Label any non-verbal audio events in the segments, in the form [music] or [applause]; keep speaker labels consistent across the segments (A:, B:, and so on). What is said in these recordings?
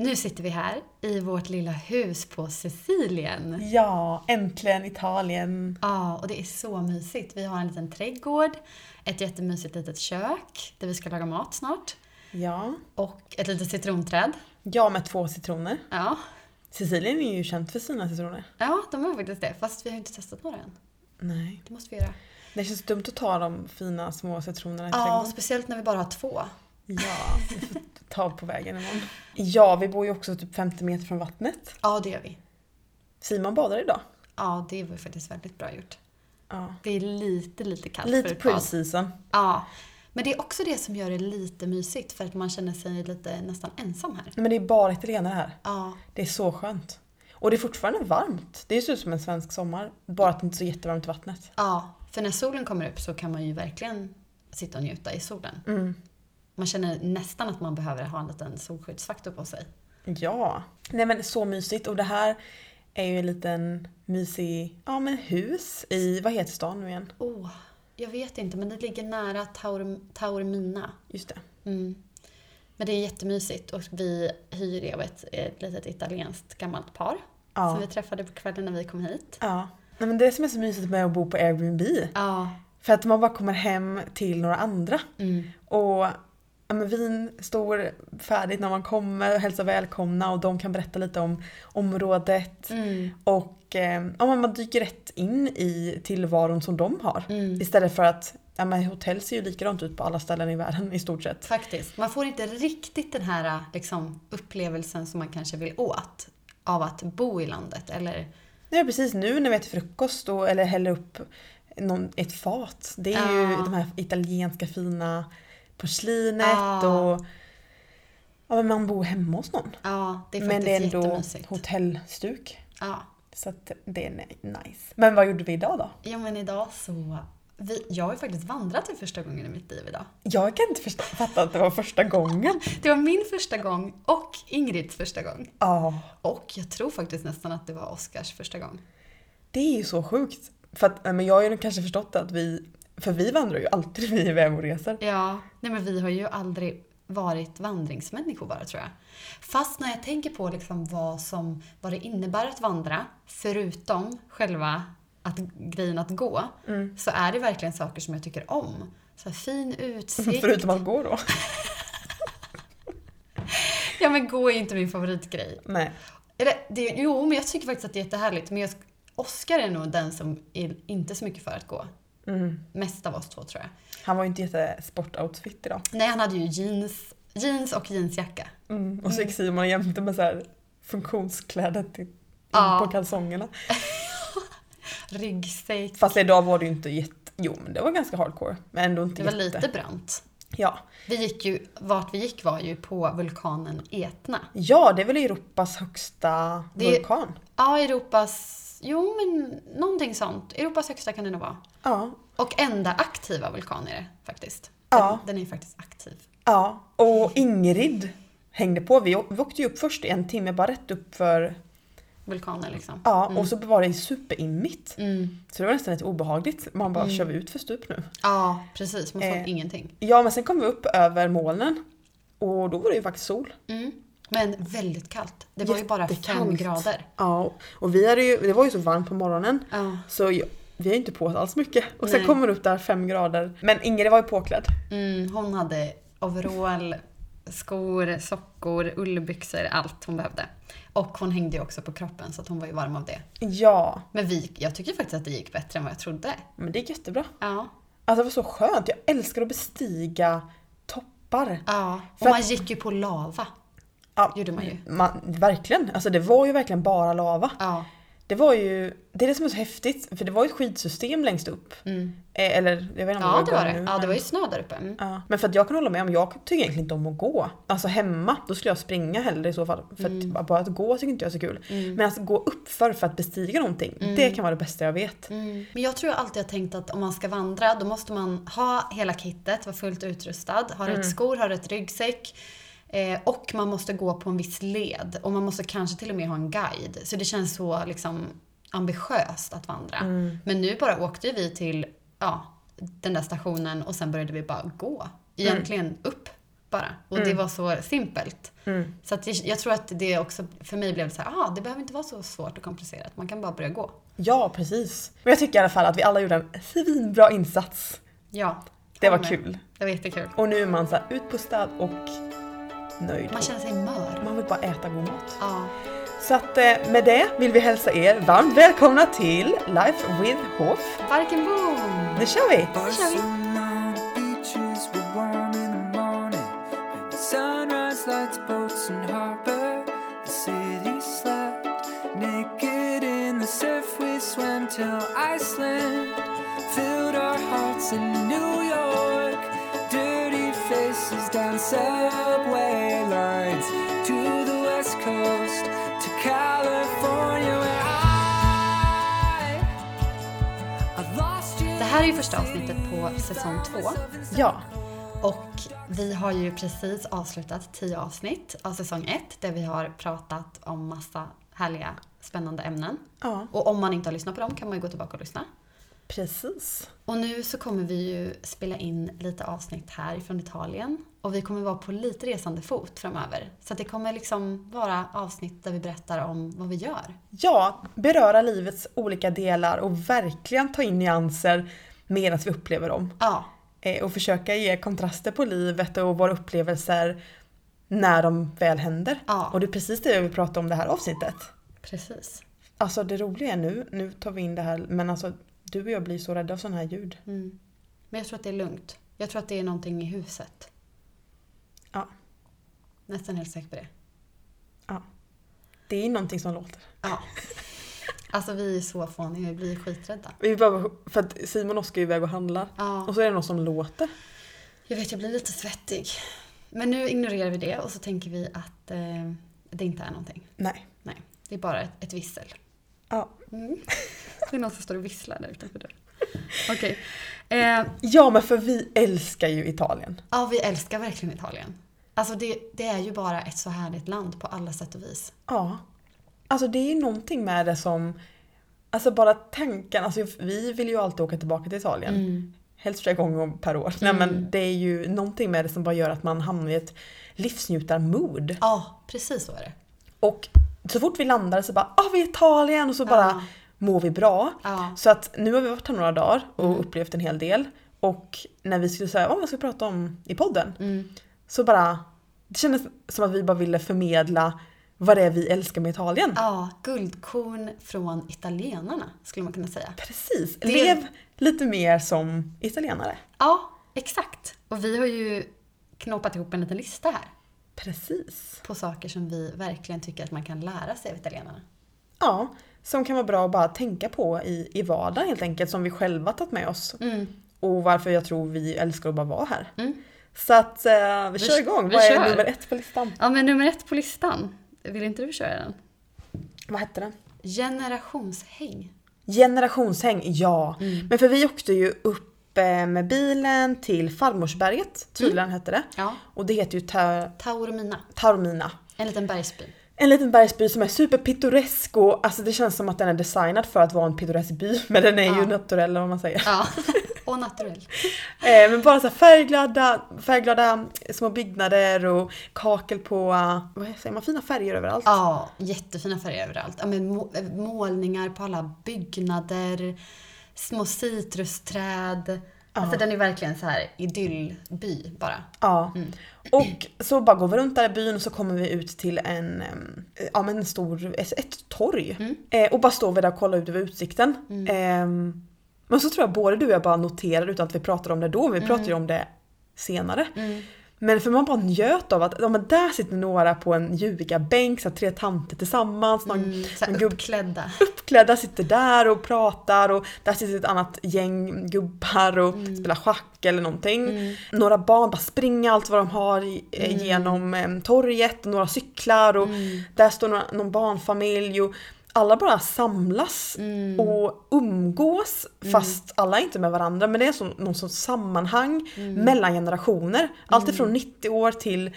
A: Nu sitter vi här i vårt lilla hus på Sicilien.
B: Ja, äntligen Italien.
A: Ja, och det är så mysigt. Vi har en liten trädgård, ett jättemysigt litet kök där vi ska laga mat snart.
B: Ja.
A: Och ett litet citronträd.
B: Ja, med två citroner.
A: Ja,
B: Sicilien är ju känt för sina citroner.
A: ja de har faktiskt det. Fast vi har inte testat några än.
B: Nej.
A: Det måste vi göra.
B: Det känns dumt att ta de fina små citronerna i
A: Ja,
B: trädgården.
A: speciellt när vi bara har två.
B: Ja, vi får ta på vägen imorgon. Ja, vi bor ju också typ 50 meter från vattnet.
A: Ja, det gör vi.
B: Simon badar idag.
A: Ja, det var faktiskt väldigt bra gjort.
B: Ja.
A: Det är lite, lite kallt
B: Lite pre-season.
A: Ja. Men det är också det som gör det lite mysigt för att man känner sig lite nästan ensam här.
B: Men det är bara italienare här.
A: Ja,
B: Det är så skönt. Och det är fortfarande varmt. Det ser ut som en svensk sommar. Bara att det inte är så jättevarmt i vattnet.
A: ja. För när solen kommer upp så kan man ju verkligen sitta och njuta i solen.
B: Mm.
A: Man känner nästan att man behöver ha en liten solskyddsfaktor på sig.
B: Ja. Nej men så mysigt. Och det här är ju en liten mysig, ja men hus i, vad heter stan nu igen?
A: Oh, jag vet inte, men det ligger nära Taur, Taormina.
B: Just det.
A: Mm. Men det är jättemysigt och vi hyr det av ett, ett litet italienskt gammalt par
B: Ja.
A: som vi träffade på kvällen när vi kom hit.
B: Ja. Nej men det som är så mysigt med att bo på Airbnb.
A: Ja.
B: För att man bara kommer hem till några andra.
A: Mm.
B: Och men vin står färdigt när man kommer och hälsar välkomna och de kan berätta lite om området.
A: Mm.
B: Och eh, ja, man dyker rätt in i tillvaron som de har.
A: Mm.
B: Istället för att ja, men hotell ser ju likadant ut på alla ställen i världen i stort sett.
A: Faktiskt. Man får inte riktigt den här liksom, upplevelsen som man kanske vill åt av att bo i landet. Eller,
B: Ja precis, nu när vi äter frukost och, eller häller upp någon, ett fat. Det är ju
A: Ja.
B: de här italienska fina porslinet
A: Ja.
B: och ja, men man bor hemma hos någon.
A: ja, det är
B: Men
A: faktiskt
B: det är ändå
A: jättemysigt.
B: hotellstuk.
A: Ja.
B: Så att det är nice. Men vad gjorde vi idag då?
A: ja, men idag så... Vi, jag har ju faktiskt vandrat för första gången i mitt liv idag.
B: Jag kan inte förstå, fatta att det var första gången. [laughs]
A: Det var min första gång och Ingrids första gång.
B: Ja,
A: Och jag tror faktiskt nästan att det var Oscars första gång.
B: det är ju så sjukt. För att, men jag har ju kanske förstått att vi, för vi vandrar ju alltid vi är iväg och reser.
A: Ja, nej men vi har ju aldrig varit vandringsmänniskor bara tror jag. Fast när jag tänker på liksom vad, som, vad det innebär att vandra, förutom själva att, grejen att gå,
B: Mm.
A: så är det verkligen saker som jag tycker om. Så fin utsikt. [laughs]
B: Förutom att gå då. [laughs]
A: Ja men gå är inte min favoritgrej.
B: Nej.
A: Eller, det, jo, men jag tycker faktiskt att det är jättehärligt. Men jag, Oscar är nog den som är inte så mycket för att gå.
B: Mm.
A: Mest av oss två tror jag.
B: Han var ju inte jättesportoutfit idag.
A: Nej, han hade ju jeans, jeans och jeansjacka.
B: Mm. Och så gick Simon jämte med så här funktionskläder till,
A: Ja.
B: på kalsongerna. [laughs]
A: Ryggsäck.
B: Fast idag var det ju inte jätte... Jo men det var ganska hardcore. Men ändå inte
A: Det var
B: jätte.
A: lite brant.
B: Ja.
A: Vi gick ju, vart vi gick var ju på vulkanen Etna.
B: ja, det är väl Europas högsta
A: Det-
B: vulkan?
A: Ja, Europas... Jo, men någonting sånt. Europas högsta kan det nog vara.
B: Ja.
A: Och enda aktiva vulkan är det faktiskt. Den,
B: Ja.
A: den är faktiskt aktiv.
B: Ja, och Ingrid hängde på. Vi, vi åkte ju upp först i en timme, bara rätt upp för...
A: Vulkaner liksom.
B: Ja,
A: Mm.
B: och så var det superimmigt.
A: Mm.
B: Så det var nästan lite obehagligt. Man bara,
A: Mm.
B: kör vi ut för stup nu?
A: Ja, precis. Man får
B: Eh.
A: ingenting.
B: Ja, men sen kom vi upp över molnen. Och då var det ju faktiskt sol.
A: Mm. Men väldigt kallt. Det var ju bara fem grader.
B: Ja, och vi hade ju, det var ju så varmt på morgonen.
A: Ja.
B: Så ju- vi har ju inte på oss alls mycket. Och sen
A: Nej.
B: kommer det upp där fem grader. Men Ingrid var ju påklädd.
A: Mm, hon hade overall, skor, sockor, ullbyxor, allt hon behövde. Och hon hängde ju också på kroppen så att hon var ju varm av det.
B: Ja,
A: Men vi, jag tycker faktiskt att det gick bättre än vad jag trodde.
B: men det gick jättebra.
A: Ja.
B: Alltså det var så skönt. Jag älskar att bestiga toppar.
A: ja. Och man
B: att-
A: gick ju på lava.
B: Ja,
A: Gjorde man ju.
B: Man, verkligen. Alltså det var ju verkligen bara lava.
A: Ja.
B: Det var ju, det är det som är så häftigt. För det var ju ett skidsystem längst upp.
A: Mm.
B: Eh, Eller jag vet inte om
A: Ja, det var det.
B: nu,
A: Ja, det var ju snö där uppe. Mm.
B: Ja. Men för att jag kan hålla med om, jag tycker egentligen inte om att gå. Alltså hemma, då skulle jag springa hellre i så fall. För
A: Mm.
B: att bara att gå tycker inte jag är så kul.
A: Mm.
B: Men att gå uppför för att bestiga någonting,
A: Mm.
B: det kan vara det bästa jag vet.
A: Mm. Men jag tror jag alltid har tänkt att om man ska vandra då måste man ha hela kittet, vara fullt utrustad, ha rätt skor, ha rätt ryggsäck. Eh, och man måste gå på en viss led och man måste kanske till och med ha en guide. Så det känns så liksom ambitiöst att vandra.
B: Mm.
A: Men nu bara åkte vi till ja, den där stationen och sen började vi bara gå. Egentligen upp bara. Och det var så simpelt.
B: Mm.
A: Så att jag, tror att det också, för mig blev det så här, ah, det behöver inte vara så svårt och komplicerat. Man kan bara börja gå.
B: Ja, precis. Men jag tycker i alla fall att vi alla gjorde en svinbra insats.
A: Ja.
B: Det var
A: med.
B: kul.
A: Det var jättekul.
B: Och nu är man så här utpustad och nöjd.
A: Man känner sig mör.
B: Man vill bara äta god mat.
A: Ja.
B: Så att eh, med det vill vi hälsa er varmt välkomna till Life with Hof.
A: Barken boom!
B: Nu kör vi!
C: Barcelona beaches were warm in the morning. And the sunrise lights boats and harbor. The city slept naked in the surf. We swam till Iceland. Filled our hearts in New York. Dirty faces down subway
A: här är ju första avsnittet på säsong två.
B: Ja,
A: Och vi har ju precis avslutat tio avsnitt av säsong ett där vi har pratat om massa härliga, spännande ämnen.
B: ja
A: Och om man inte har lyssnat på dem kan man ju gå tillbaka och lyssna.
B: precis.
A: Och nu så kommer vi ju spela in lite avsnitt här från Italien. Och vi kommer vara på lite resande fot framöver. Så det kommer liksom vara avsnitt där vi berättar om vad vi gör.
B: Ja, beröra livets olika delar och verkligen ta in nyanser medan vi upplever dem.
A: Ja,
B: Eh, Och försöka ge kontraster på livet och våra upplevelser när de väl händer.
A: Ja.
B: Och det är precis det vi pratar om det här avsnittet.
A: precis.
B: Alltså det roliga är nu, nu tar vi in det här, men alltså du och jag blir så rädda av sådana här ljud.
A: Mm. Men jag tror att det är lugnt. Jag tror att det är någonting i huset.
B: Ja.
A: Nästan helt säker på det.
B: Det är någonting som låter.
A: Ja. Alltså vi är så fåniga, vi blir skiträdda.
B: Vi bara, för att Simon och Oskar är iväg och handlar.
A: Ja.
B: Och så är det något som låter.
A: Jag vet, jag blir lite svettig. Men nu ignorerar vi det och så tänker vi att eh, det inte är någonting.
B: Nej.
A: Nej, det är bara ett, ett vissel.
B: Ja.
A: Mm. Det är någon som står och visslar där utanför dörren. Okej. Eh,
B: ja men för vi älskar ju Italien.
A: ja, vi älskar verkligen Italien. Alltså det, det är ju bara ett så härligt land på alla sätt och vis.
B: Ja. Alltså det är ju någonting med det som, alltså bara tanken, alltså vi vill ju alltid åka tillbaka till Italien.
A: Mm.
B: Helst flera gånger per år. Nej men det är ju någonting med det som bara gör att man hamnar i ett livsnjutar-mood.
A: Ja, precis så är det.
B: Och så fort vi landar så bara ah vi är i Italien och så bara
A: Ja.
B: mår vi bra.
A: Ja.
B: Så att nu har vi varit här några dagar och
A: Mm.
B: upplevt en hel del. Och när vi skulle säga vad ska vi prata om i podden?
A: Mm.
B: Så bara, det kändes som att vi bara ville förmedla vad det är vi älskar med Italien.
A: Ja, guldkorn från italienarna skulle man kunna säga.
B: Precis,
A: Det-
B: lev lite mer som italienare.
A: Ja, exakt. Och vi har ju knåpat ihop en liten lista här
B: Precis.
A: på saker som vi verkligen tycker att man kan lära sig av italienarna.
B: Ja, som kan vara bra att bara tänka på i, i vardagen helt enkelt, som vi själva tagit med oss.
A: Mm.
B: Och varför jag tror vi älskar att bara vara här.
A: Mm.
B: Så att eh, vi,
A: Vi-
B: kör igång.
A: vi
B: Vad är
A: kör.
B: nummer ett på listan?
A: Ja, men nummer ett på listan. Vill inte du köra den?
B: Vad hette den?
A: Generationshäng.
B: Generationshäng, ja.
A: Mm.
B: Men för vi åkte ju upp eh, med bilen till Farmorsberget, tydligen
A: Mm.
B: hette det.
A: Ja.
B: Och det heter ju Ta-
A: Taormina.
B: Taormina.
A: En liten bergsby.
B: En liten bergsby som är superpittoresk och alltså det känns som att den är designad för att vara en pittoresk by. [laughs] Men den är ju
A: Ja.
B: naturell eller vad man säger.
A: Ja. [laughs] Och naturell. [laughs]
B: Eh, men bara så färgglada, färgglada små byggnader och kakel på, eh, vad säger man, fina färger överallt.
A: Ja, jättefina färger överallt. Ja, men må- målningar på alla byggnader, små citrusträd. Alltså den är verkligen så här idyllby bara.
B: Ja. Och så bara går vi runt där i byn och så kommer vi ut till en, em, ja men en stor, ett, torg. Eh, och bara står vi där och kollar ut över utsikten. Ehm, men så tror jag både du och jag bara noterar utan att vi pratar om det då, vi pratar ju om det senare. Men för man bara njöt av att ja, men där sitter några på en ljugarbänk, så här, tre tanter tillsammans, någon,
A: Mm,
B: någon
A: uppklädda.
B: uppklädda sitter där och pratar och där sitter ett annat gäng gubbar och
A: Mm.
B: spelar schack eller någonting. Några barn bara springer allt vad de har i- eh,
A: Mm.
B: genom eh, torget och några cyklar och där står några, någon barnfamilj och alla bara samlas
A: Mm.
B: och umgås fast alla är inte med varandra men det är som någon sorts sammanhang
A: Mm.
B: mellan generationer. Allt ifrån 90 år till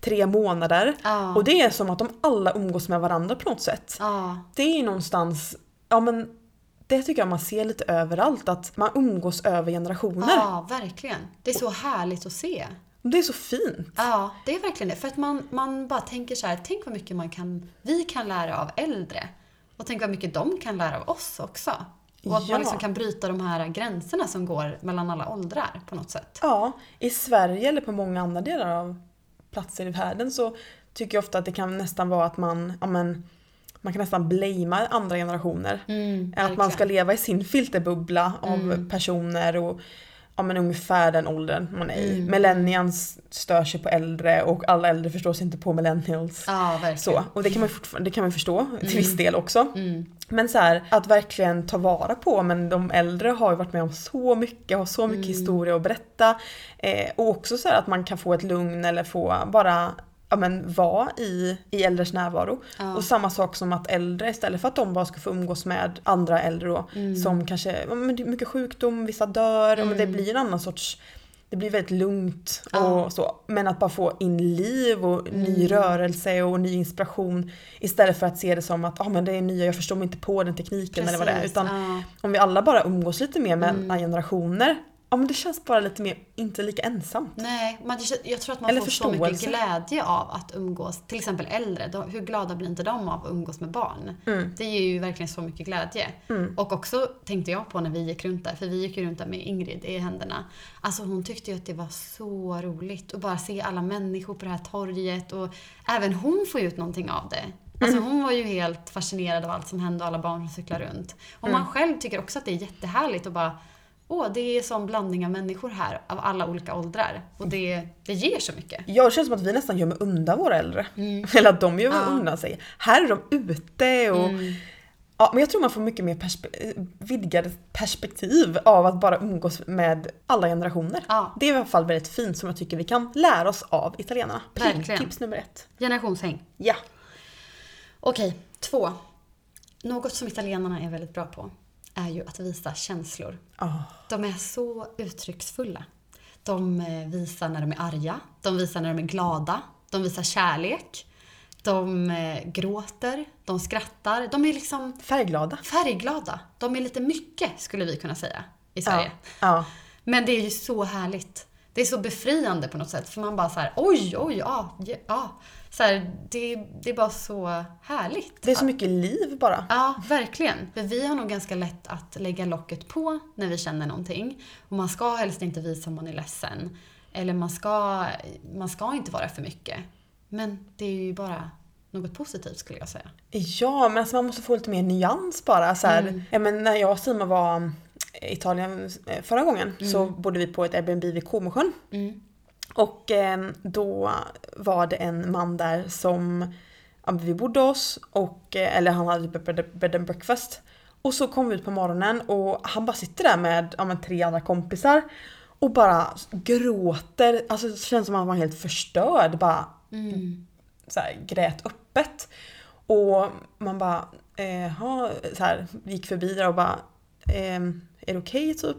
B: tre månader.
A: Ja.
B: Och det är som att de alla umgås med varandra på något sätt
A: Ja,
B: det är någonstans, ja men det tycker jag man ser lite överallt, att man umgås över generationer.
A: ja, verkligen. Det är så härligt att se.
B: Det är så fint.
A: Ja, det är verkligen det. För att man, man bara tänker så här, tänk vad mycket man kan, vi kan lära av äldre. Och tänk vad mycket de kan lära av oss också. Och att
B: Ja.
A: man liksom kan bryta de här gränserna som går mellan alla åldrar på något sätt.
B: Ja, i Sverige eller på många andra delar av platser i världen så tycker jag ofta att det kan nästan vara att man, ja men, man kan nästan blamea andra generationer. att man ska leva i sin filterbubbla av personer och ja, men ungefär den åldern man är i. Millennials stör sig på äldre och alla äldre förstår sig inte på millennials.
A: Verkligen.
B: Så, och det kan man, det kan man förstå till viss del också. Men så här, att verkligen ta vara på, men de äldre har ju varit med om så mycket, har så mycket historia att berätta. Eh, och också så här att man kan få ett lugn eller få bara ja, men, vara i, i äldres närvaro. Och samma sak som att äldre istället för att de bara ska få umgås med andra äldre då, som kanske, ja, men det är mycket sjukdom, vissa dör, och men det blir en annan sorts det blir väldigt lugnt och så. Men att bara få in liv och ny rörelse och ny inspiration istället för att se det som att ah, men det är nya, jag förstår mig inte på den tekniken eller vad det är.
A: Precis,
B: Utan
A: ja.
B: om vi alla bara umgås lite mer med generationer, ja men det känns bara lite mer, inte lika ensamt.
A: Nej, man, jag tror att man
B: Eller
A: får så mycket
B: förståelse.
A: glädje av att umgås, till exempel äldre. De, hur glada blir inte de av att umgås med barn?
B: Mm.
A: Det ger ju verkligen så mycket glädje. Och också tänkte jag på när vi gick runt där, för vi gick ju runt där med Ingrid i händerna. Alltså hon tyckte ju att det var så roligt att bara se alla människor på det här torget och även hon får ju ut någonting av det. Alltså hon var ju helt fascinerad av allt som hände och alla barn som cyklar runt. Och man själv tycker också att det är jättehärligt att bara Åh, det är som blandning av människor här av alla olika åldrar. Och det, det ger så mycket.
B: Ja, det känns som att vi nästan gömmer undan våra äldre. [laughs] Eller att de gömmer undan sig. Här är de ute och Ja, men jag tror man får mycket mer perspe- vidgade perspektiv av att bara umgås med alla generationer.
A: Ja.
B: Det är i alla fall väldigt fint som jag tycker vi kan lära oss av italienarna.
A: Verkligen.
B: tips nummer ett.
A: Generationshäng.
B: Ja.
A: Okej, två. Något som italienarna är väldigt bra på är ju att visa känslor.
B: Oh.
A: De är så uttrycksfulla. De eh, visar när de är arga, de visar när de är glada, de visar kärlek, de eh, gråter, de skrattar. De är liksom
B: Färgglada.
A: färgglada. De är lite mycket, skulle vi kunna säga, i Sverige.
B: Ja. ja.
A: Men det är ju så härligt. Det är så befriande på något sätt. För man bara så här, oj, oj, ja, ja, ja. Så här, det, det är bara så härligt.
B: Det är så mycket liv bara.
A: Ja, verkligen. För vi har nog ganska lätt att lägga locket på när vi känner någonting. Och man ska helst inte visa om man är ledsen. Eller man ska, man ska inte vara för mycket. Men det är ju bara något positivt skulle jag säga.
B: Ja, men alltså man måste få lite mer nyans bara. Så här,
A: Mm.
B: ja, men när jag och Simon var i Italien eh, förra gången så bodde vi på ett Airbnb vid Comosjön.
A: Mm.
B: Och eh, då var det en man där som vi bodde hos, och, eh, eller han hade bed, bed and breakfast. Och så kom vi ut på morgonen och han bara sitter där med ja, tre andra kompisar och bara gråter. Alltså det känns som att han var helt förstörd. Bara så här, grät öppet. Och man bara, eh, ha, så här, gick förbi där och bara, eh, är det okej typ?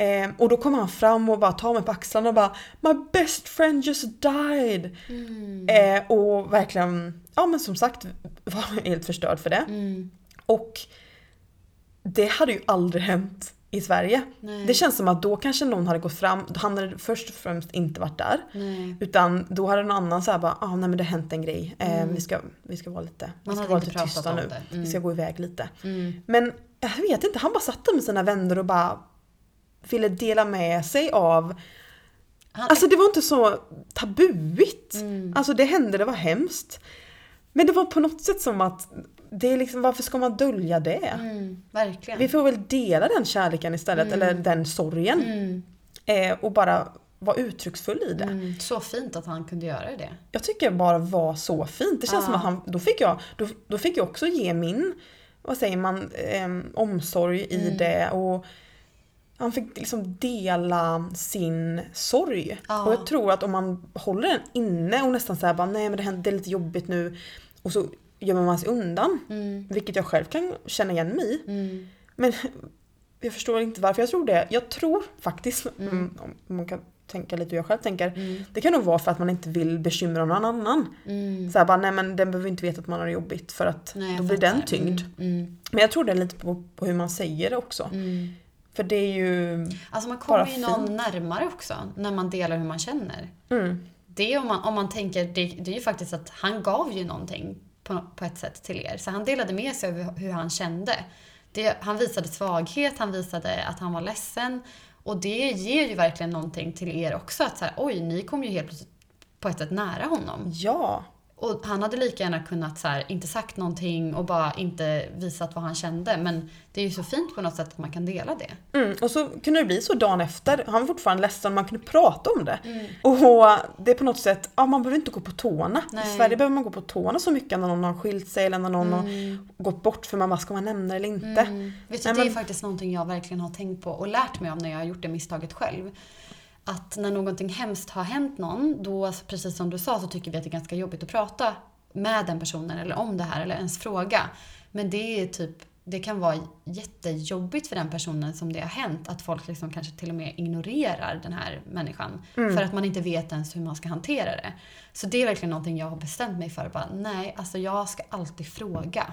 B: Eh, och då kom han fram och bara tar mig på axlarna och bara My best friend just died! Eh, och verkligen, ja men som sagt var [laughs] helt förstörd för det. Och det hade ju aldrig hänt i Sverige.
A: Nej.
B: Det känns som att då kanske någon hade gått fram, han hade först och främst inte varit där.
A: Nej.
B: Utan då hade någon annan såhär bara, ah, nej men det har hänt en grej. Eh, vi, ska, vi ska vara lite, vi
A: Mm.
B: Ska vara lite tysta nu.
A: Mm.
B: Vi ska gå iväg lite.
A: Mm.
B: Men jag vet inte, han bara satt där med sina vänner och bara ville dela med sig av Alltså det var inte så tabuigt.
A: Mm.
B: Alltså det hände, det var hemskt. Men det var på något sätt som att det är liksom, varför ska man dölja det?
A: mm, verkligen.
B: Vi får väl dela den kärleken istället, eller den sorgen.
A: Mm,
B: Eh, och bara vara uttrycksfull i det.
A: mm, så fint att han kunde göra det.
B: Jag tycker bara var så fint. Det känns
A: Ja.
B: som att han, då fick jag, då, då fick jag också ge min, vad säger man, eh, omsorg
A: Mm.
B: i det. Och han fick liksom dela sin sorg.
A: Ja.
B: Och jag tror att om man håller den inne och nästan säger bara nej men det, händer, det är lite jobbigt nu. Och så gömmer man sig undan.
A: Mm,
B: Vilket jag själv kan känna igen mig i.
A: mm,
B: Men [laughs] jag förstår inte varför jag tror det. Jag tror faktiskt, mm. om man kan tänka lite hur jag själv tänker.
A: mm,
B: Det kan nog vara för att man inte vill bekymra någon annan.
A: mm.
B: Så här bara, nej men den behöver inte veta att man har det jobbigt för att
A: Nej,
B: då blir den tyngd.
A: Mm,
B: Men jag tror det är lite på, på hur man säger det också. För det är ju...
A: Alltså man kommer ju någon
B: fint.
A: närmare också när man delar hur man känner.
B: Mm,
A: Det är om man, om man tänker, det, det är ju faktiskt att han gav ju någonting på, på ett sätt till er. Så han delade med sig av hur, hur han kände. Det, han visade svaghet, han visade att han var ledsen. Och det ger ju verkligen någonting till er också. Att så här, oj, ni kom ju helt plötsligt på ett sätt nära honom.
B: ja.
A: Och han hade lika gärna kunnat så här, inte sagt någonting och bara inte visat vad han kände. Men det är ju så fint på något sätt att man kan dela det.
B: Mm, och så kunde det bli så dagen efter. Han var fortfarande ledsen, man kunde prata om det.
A: Mm.
B: Och det är på något sätt, ja man behöver inte gå på tårna. I
A: Nej.
B: Sverige behöver man gå på tårna så mycket när någon har skilt sig eller när någon
A: Mm.
B: har gått bort för man ska man nämna det eller inte?
A: Vet du,
B: Nej,
A: det är
B: men-
A: faktiskt någonting jag verkligen har tänkt på och lärt mig om när jag har gjort det misstaget själv. Att när någonting hemskt har hänt någon, då alltså, precis som du sa så tycker vi att det är ganska jobbigt att prata med den personen eller om det här eller ens fråga. Men det är typ det kan vara jättejobbigt för den personen som det har hänt att folk liksom kanske till och med ignorerar den här människan. För att man inte vet ens hur man ska hantera det. Så det är verkligen någonting jag har bestämt mig för. Bara, nej, alltså jag ska alltid fråga.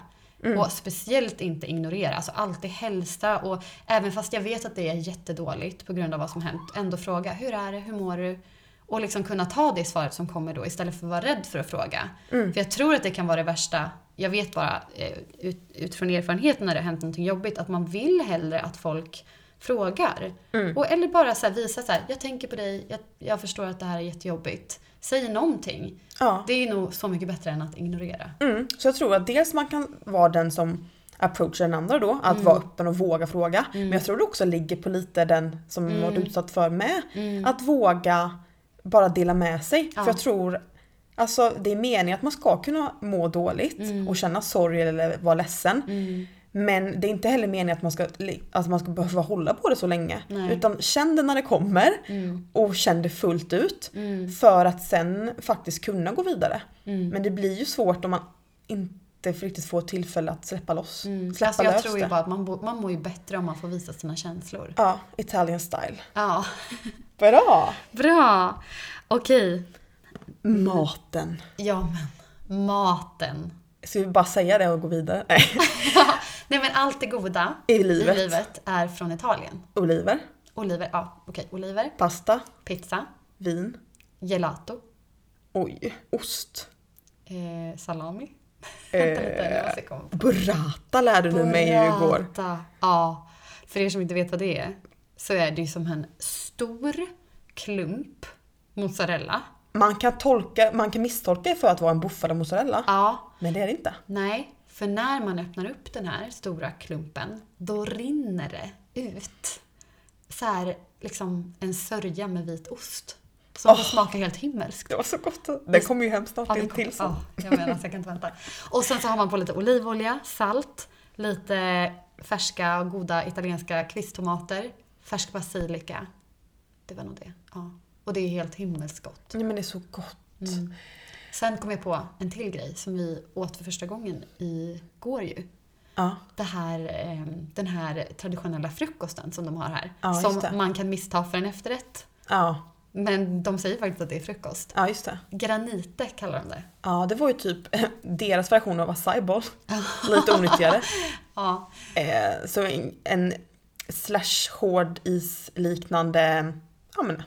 A: Och speciellt inte ignorera, alltså alltid hälsa och även fast jag vet att det är jättedåligt på grund av vad som hänt, ändå fråga hur är det, hur mår du? Och liksom kunna ta det svaret som kommer då istället för att vara rädd för att fråga. För jag tror att det kan vara det värsta, jag vet bara eh, ut, utifrån erfarenhet när det har hänt någonting jobbigt, att man vill hellre att folk frågar. Och, eller bara så visa så här, jag tänker på dig, jag, jag förstår att det här är jättejobbigt. Säg någonting.
B: Ja.
A: Det är nog så mycket bättre än att ignorera.
B: Mm. Så jag tror att dels man kan vara den som approachar den andra då,
A: Mm.
B: att vara öppen och våga fråga. Men jag tror det också ligger på lite den som
A: Mm.
B: varit utsatt för med. Att våga bara dela med sig.
A: Ja.
B: För jag tror Alltså det är meningen att man ska kunna må dåligt
A: Mm.
B: och känna sorg eller vara ledsen. Men det är inte heller meningen att man ska, att man ska behöva hålla på det så länge.
A: Nej.
B: Utan känn det när det kommer
A: Mm.
B: och känn det fullt ut. För att sen faktiskt kunna gå vidare.
A: Mm.
B: Men det blir ju svårt om man inte riktigt får tillfälle att släppa loss. Släppa
A: Alltså jag tror ju bara att man, man mår ju bättre om man får visa sina känslor.
B: Ja, Italian style.
A: Ja.
B: Bra!
A: Bra! Okej.
B: Maten.
A: Ja men, maten.
B: Ska vi bara säga det och gå vidare? Nej. [laughs]
A: Nej men allt det goda
B: I livet.
A: i livet är från Italien.
B: Oliver,
A: Oliver, ja okej. Oliver,
B: pasta,
A: pizza,
B: vin,
A: gelato,
B: oj, ost.
A: eh, salami.
B: Eh, [laughs]
A: Vänta lite, jag ska komma på.
B: Burrata lärde du mig ju igår.
A: Ja, för er som inte vet vad det är så är det ju som en stor klump mozzarella.
B: Man kan, tolka, man kan misstolka det för att vara en buffad mozzarella.
A: Ja,
B: Men det är det inte.
A: nej, för när man öppnar upp den här stora klumpen då rinner det ut så här liksom en sörja med vit ost. Som
B: Åh.
A: smakar helt himmelskt.
B: Det var så gott. Det kommer ju hem snart.
A: Ja,
B: en till sån.
A: ja, jag menar så jag kan inte vänta. Och sen så har man på lite olivolja, salt, lite färska och goda italienska kvisttomater, färsk basilika. Det var nog det. Ja. Och det är helt himmelskt gott.
B: Nej men det är så gott.
A: Mm. Sen kom jag på en till grej som vi åt för första gången igår ju.
B: Ja.
A: Det här, eh, den här traditionella frukosten som de har här.
B: Ja,
A: som man kan missta för en efterrätt.
B: Ja.
A: Men de säger faktiskt att det är frukost.
B: ja, just det.
A: Granite kallar de det.
B: Ja, det var ju typ [laughs] deras version av acai bowl. [laughs] Lite onyttigare.
A: Ja,
B: Eh, så en, en slash hård isliknande, ja men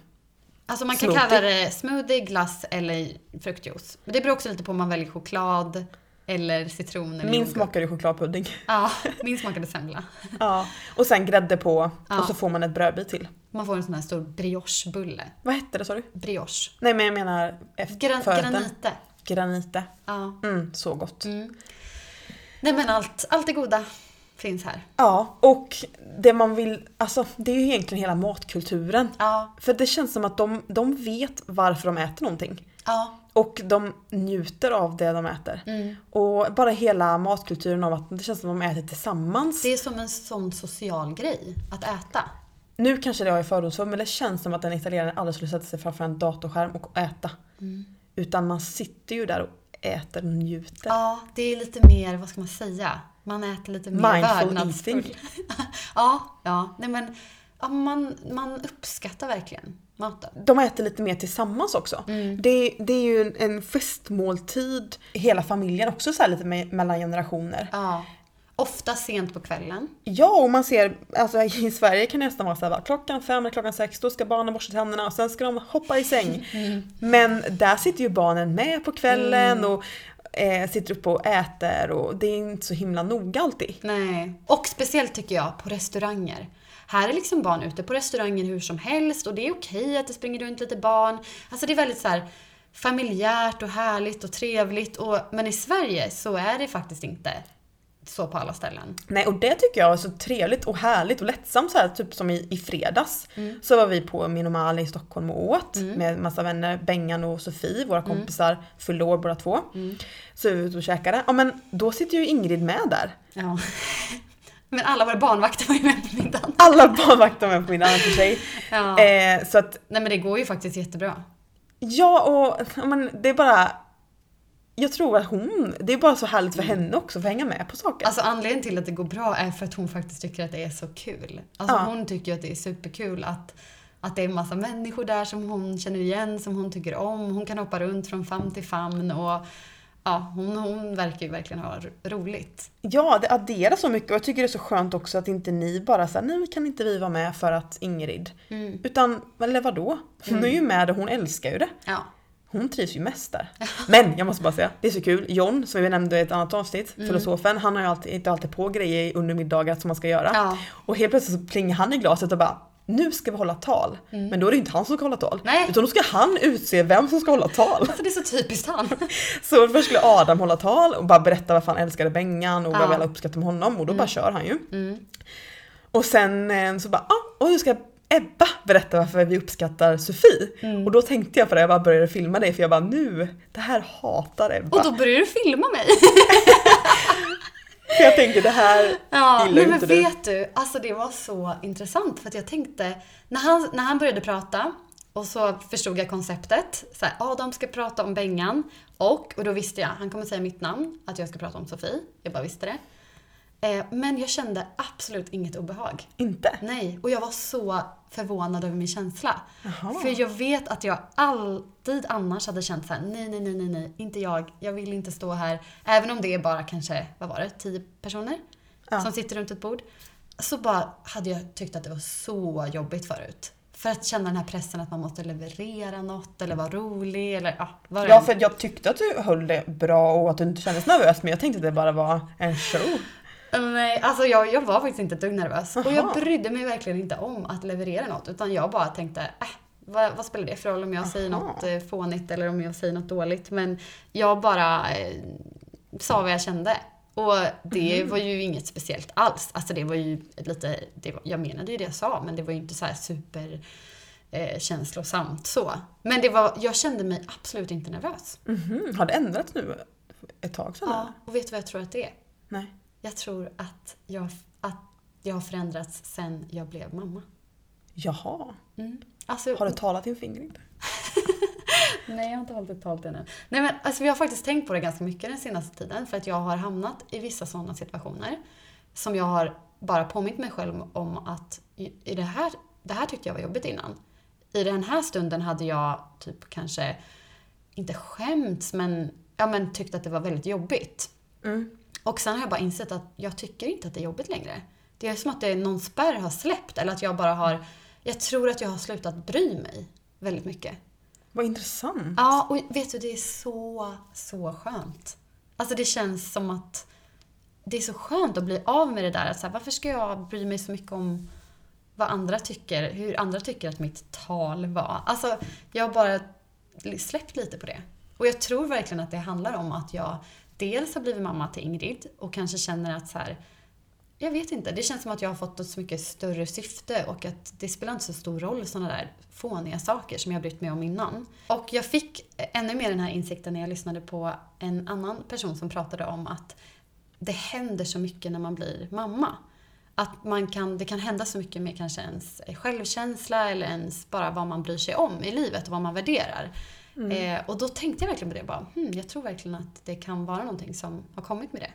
A: Alltså man kan
B: Smoothie.
A: kalla det smoothie, glass eller fruktjuice. Men det beror också lite på om man väljer choklad eller citron eller
B: min
A: yoghurt.
B: ju chokladpudding.
A: Ja, [laughs] min smakade semla.
B: Ja. Och sen grädde på
A: Ja.
B: och så får man ett brödbit till.
A: Man får en sån här stor briochebulle.
B: Vad hette det sa du?
A: Brioche.
B: Nej men jag menar efter
A: Gran-
B: förrätten.
A: granite.
B: Granite.
A: Ja.
B: Mm, så gott.
A: Mm. Nej men allt, allt det goda finns här.
B: Ja, och det man vill, alltså det är ju egentligen hela matkulturen.
A: Ja,
B: För det känns som att de, de vet varför de äter någonting.
A: ja.
B: Och de njuter av det de äter.
A: Mm.
B: Och bara hela matkulturen av att det känns som att de äter tillsammans.
A: Det är som en sån social grej, att äta.
B: Nu kanske det är fördomsfull men det känns som att en italienare aldrig skulle sätta sig framför en datorskärm och äta.
A: Mm.
B: Utan man sitter ju där och äter och njuter.
A: Ja, det är lite mer, vad ska man säga? Man äter lite mer
B: Mindful
A: vördnadsfull.
B: eating. [laughs]
A: ja, ja. Nej men, ja, man, man uppskattar verkligen maten.
B: De äter lite mer tillsammans också.
A: Mm.
B: Det, det är ju en, en festmåltid, hela familjen också så här lite me- mellan generationer.
A: Ja. Ofta sent på kvällen.
B: Ja, och man ser, alltså i Sverige kan det nästan vara såhär, klockan fem eller klockan sex, då ska barnen borsta tänderna och sen ska de hoppa i säng. [laughs] Men där sitter ju barnen med på kvällen och eh, sitter uppe och äter och det är inte så himla noga alltid.
A: Nej. Och speciellt tycker jag på restauranger. Här är liksom barn ute på restauranger hur som helst och det är okej att det springer runt lite barn. Alltså det är väldigt så här familjärt och härligt och trevligt. Och, men i Sverige så är det faktiskt inte så på alla ställen.
B: Nej och det tycker jag är så trevligt och härligt och lättsamt så här, typ som i, i fredags. Så var vi på Minomali i Stockholm och åt med massa vänner, Bengan och Sofie, våra kompisar, fyllde år båda två. Så vi var ute och käkade. Ja men då sitter ju Ingrid med där.
A: Ja. [laughs] Men alla våra barnvakter var ju med på middagen. [laughs]
B: Alla barnvakter var med på middagen för sig. [laughs]
A: Ja.
B: Eh, så att
A: Nej men det går ju faktiskt jättebra.
B: Ja, och men det är bara... Jag tror att hon... Det är bara så härligt för henne också att få hänga med på saker.
A: Alltså anledningen till att det går bra är för att hon faktiskt tycker att det är så kul. Alltså
B: Ja.
A: hon tycker att det är superkul att, att det är en massa människor där som hon känner igen, som hon tycker om. Hon kan hoppa runt från famn till famn och ja, hon, hon verkar ju verkligen ha ro- roligt.
B: Ja, det adderar så mycket och jag tycker det är så skönt också att inte ni bara säger nej kan inte vi vara med för att Ingrid. Utan, eller vadå? Hon är ju med och hon älskar ju det.
A: Ja.
B: Hon trivs ju mest där. Men jag måste bara säga, det är så kul. John, som vi nämnde i ett annat avsnitt, filosofen, han har ju alltid, inte alltid på grejer under middagar som man ska göra.
A: Ja.
B: Och helt plötsligt så plingar han i glaset och bara nu ska vi hålla tal. Men då är det inte han som ska hålla tal.
A: Nej.
B: Utan då ska han utse vem som ska hålla tal.
A: Alltså det är så typiskt han. [laughs]
B: Så först skulle Adam hålla tal och bara berätta varför han älskade Bengan och vad
A: Ja.
B: vi alla uppskattar med honom och då bara kör han ju. Och sen eh, så bara, ah, och nu ska Ebba berätta varför vi uppskattar Sofie. Och då tänkte jag på det, jag bara började filma det för jag bara nu, det här hatar Ebba.
A: Och då börjar du filma mig. [laughs]
B: För jag tänker det här
A: Ja,
B: gillar
A: men
B: inte du.
A: vet du, alltså det var så intressant för att jag tänkte, när han, när han började prata och så förstod jag konceptet, så här, Adam ska prata om Bengan och, och då visste jag, han kommer säga mitt namn, att jag ska prata om Sofie, jag bara visste det. Eh, men jag kände absolut inget obehag.
B: Inte?
A: Nej, och jag var så förvånad över min känsla.
B: Jaha.
A: För jag vet att jag alltid annars hade känt så här: nej, nej, nej, nej, nej, inte jag. Jag vill inte stå här. Även om det är bara kanske, vad var det, tio personer
B: Ja.
A: som sitter runt ett bord. Så bara hade jag tyckt att det var så jobbigt förut. För att känna den här pressen att man måste leverera något eller vara rolig eller ja, vad
B: Ja för jag tyckte att du höll det bra och att du inte kändes nervös men jag tänkte att det bara var en show.
A: Nej, alltså jag, jag var faktiskt inte ett dugg nervös. Och jag
B: Aha.
A: brydde mig verkligen inte om att leverera något. Utan jag bara tänkte, äh, vad, vad spelar det för roll om jag säger
B: Aha.
A: något eh, fånigt eller om jag säger något dåligt. Men jag bara eh, sa vad jag kände. Och det var ju inget speciellt alls. Alltså det var ju lite, det var, jag menade ju det jag sa, men det var ju inte så här super eh, känslosamt så. Men det var, jag kände mig absolut inte nervös.
B: Mhm, Har det ändrats nu ett tag sedan?
A: Ja, och vet du vad jag tror att det är?
B: Nej.
A: Jag tror att jag, att jag har förändrats sen jag blev mamma.
B: Jaha.
A: Mm. Alltså,
B: Har du talat inför Ingrid? [laughs]
A: Nej, jag har inte hållit ett tal ännu. Nej, men alltså, vi har faktiskt tänkt på det ganska mycket den senaste tiden för att jag har hamnat i vissa sådana situationer som jag har bara påmint mig själv om att i, i det, här, det här tyckte jag var jobbigt innan. I den här stunden hade jag typ kanske, inte skämts, men, ja, men tyckt att det var väldigt jobbigt.
B: Mm.
A: Och sen har jag bara insett att jag tycker inte att det är jobbigt längre. Det är som att det någon spärr har släppt eller att jag bara har, jag tror att jag har slutat bry mig väldigt mycket.
B: Vad intressant.
A: Ja, och vet du, det är så, så skönt. Alltså det känns som att det är så skönt att bli av med det där. Att så här, varför ska jag bry mig så mycket om vad andra tycker, hur andra tycker att mitt tal var? Alltså, jag har bara släppt lite på det. Och jag tror verkligen att det handlar om att jag dels har blivit mamma till Ingrid och kanske känner att så här, jag vet inte, det känns som att jag har fått ett så mycket större syfte och att det spelar inte så stor roll sådana där fåniga saker som jag brytt mig om innan. Och jag fick ännu mer den här insikten när jag lyssnade på en annan person som pratade om att det händer så mycket när man blir mamma. Att man kan, det kan hända så mycket med kanske ens självkänsla eller ens bara vad man bryr sig om i livet och vad man värderar. Eh, och då tänkte jag verkligen på det. Bara, hmm, jag tror verkligen att det kan vara någonting som har kommit med det.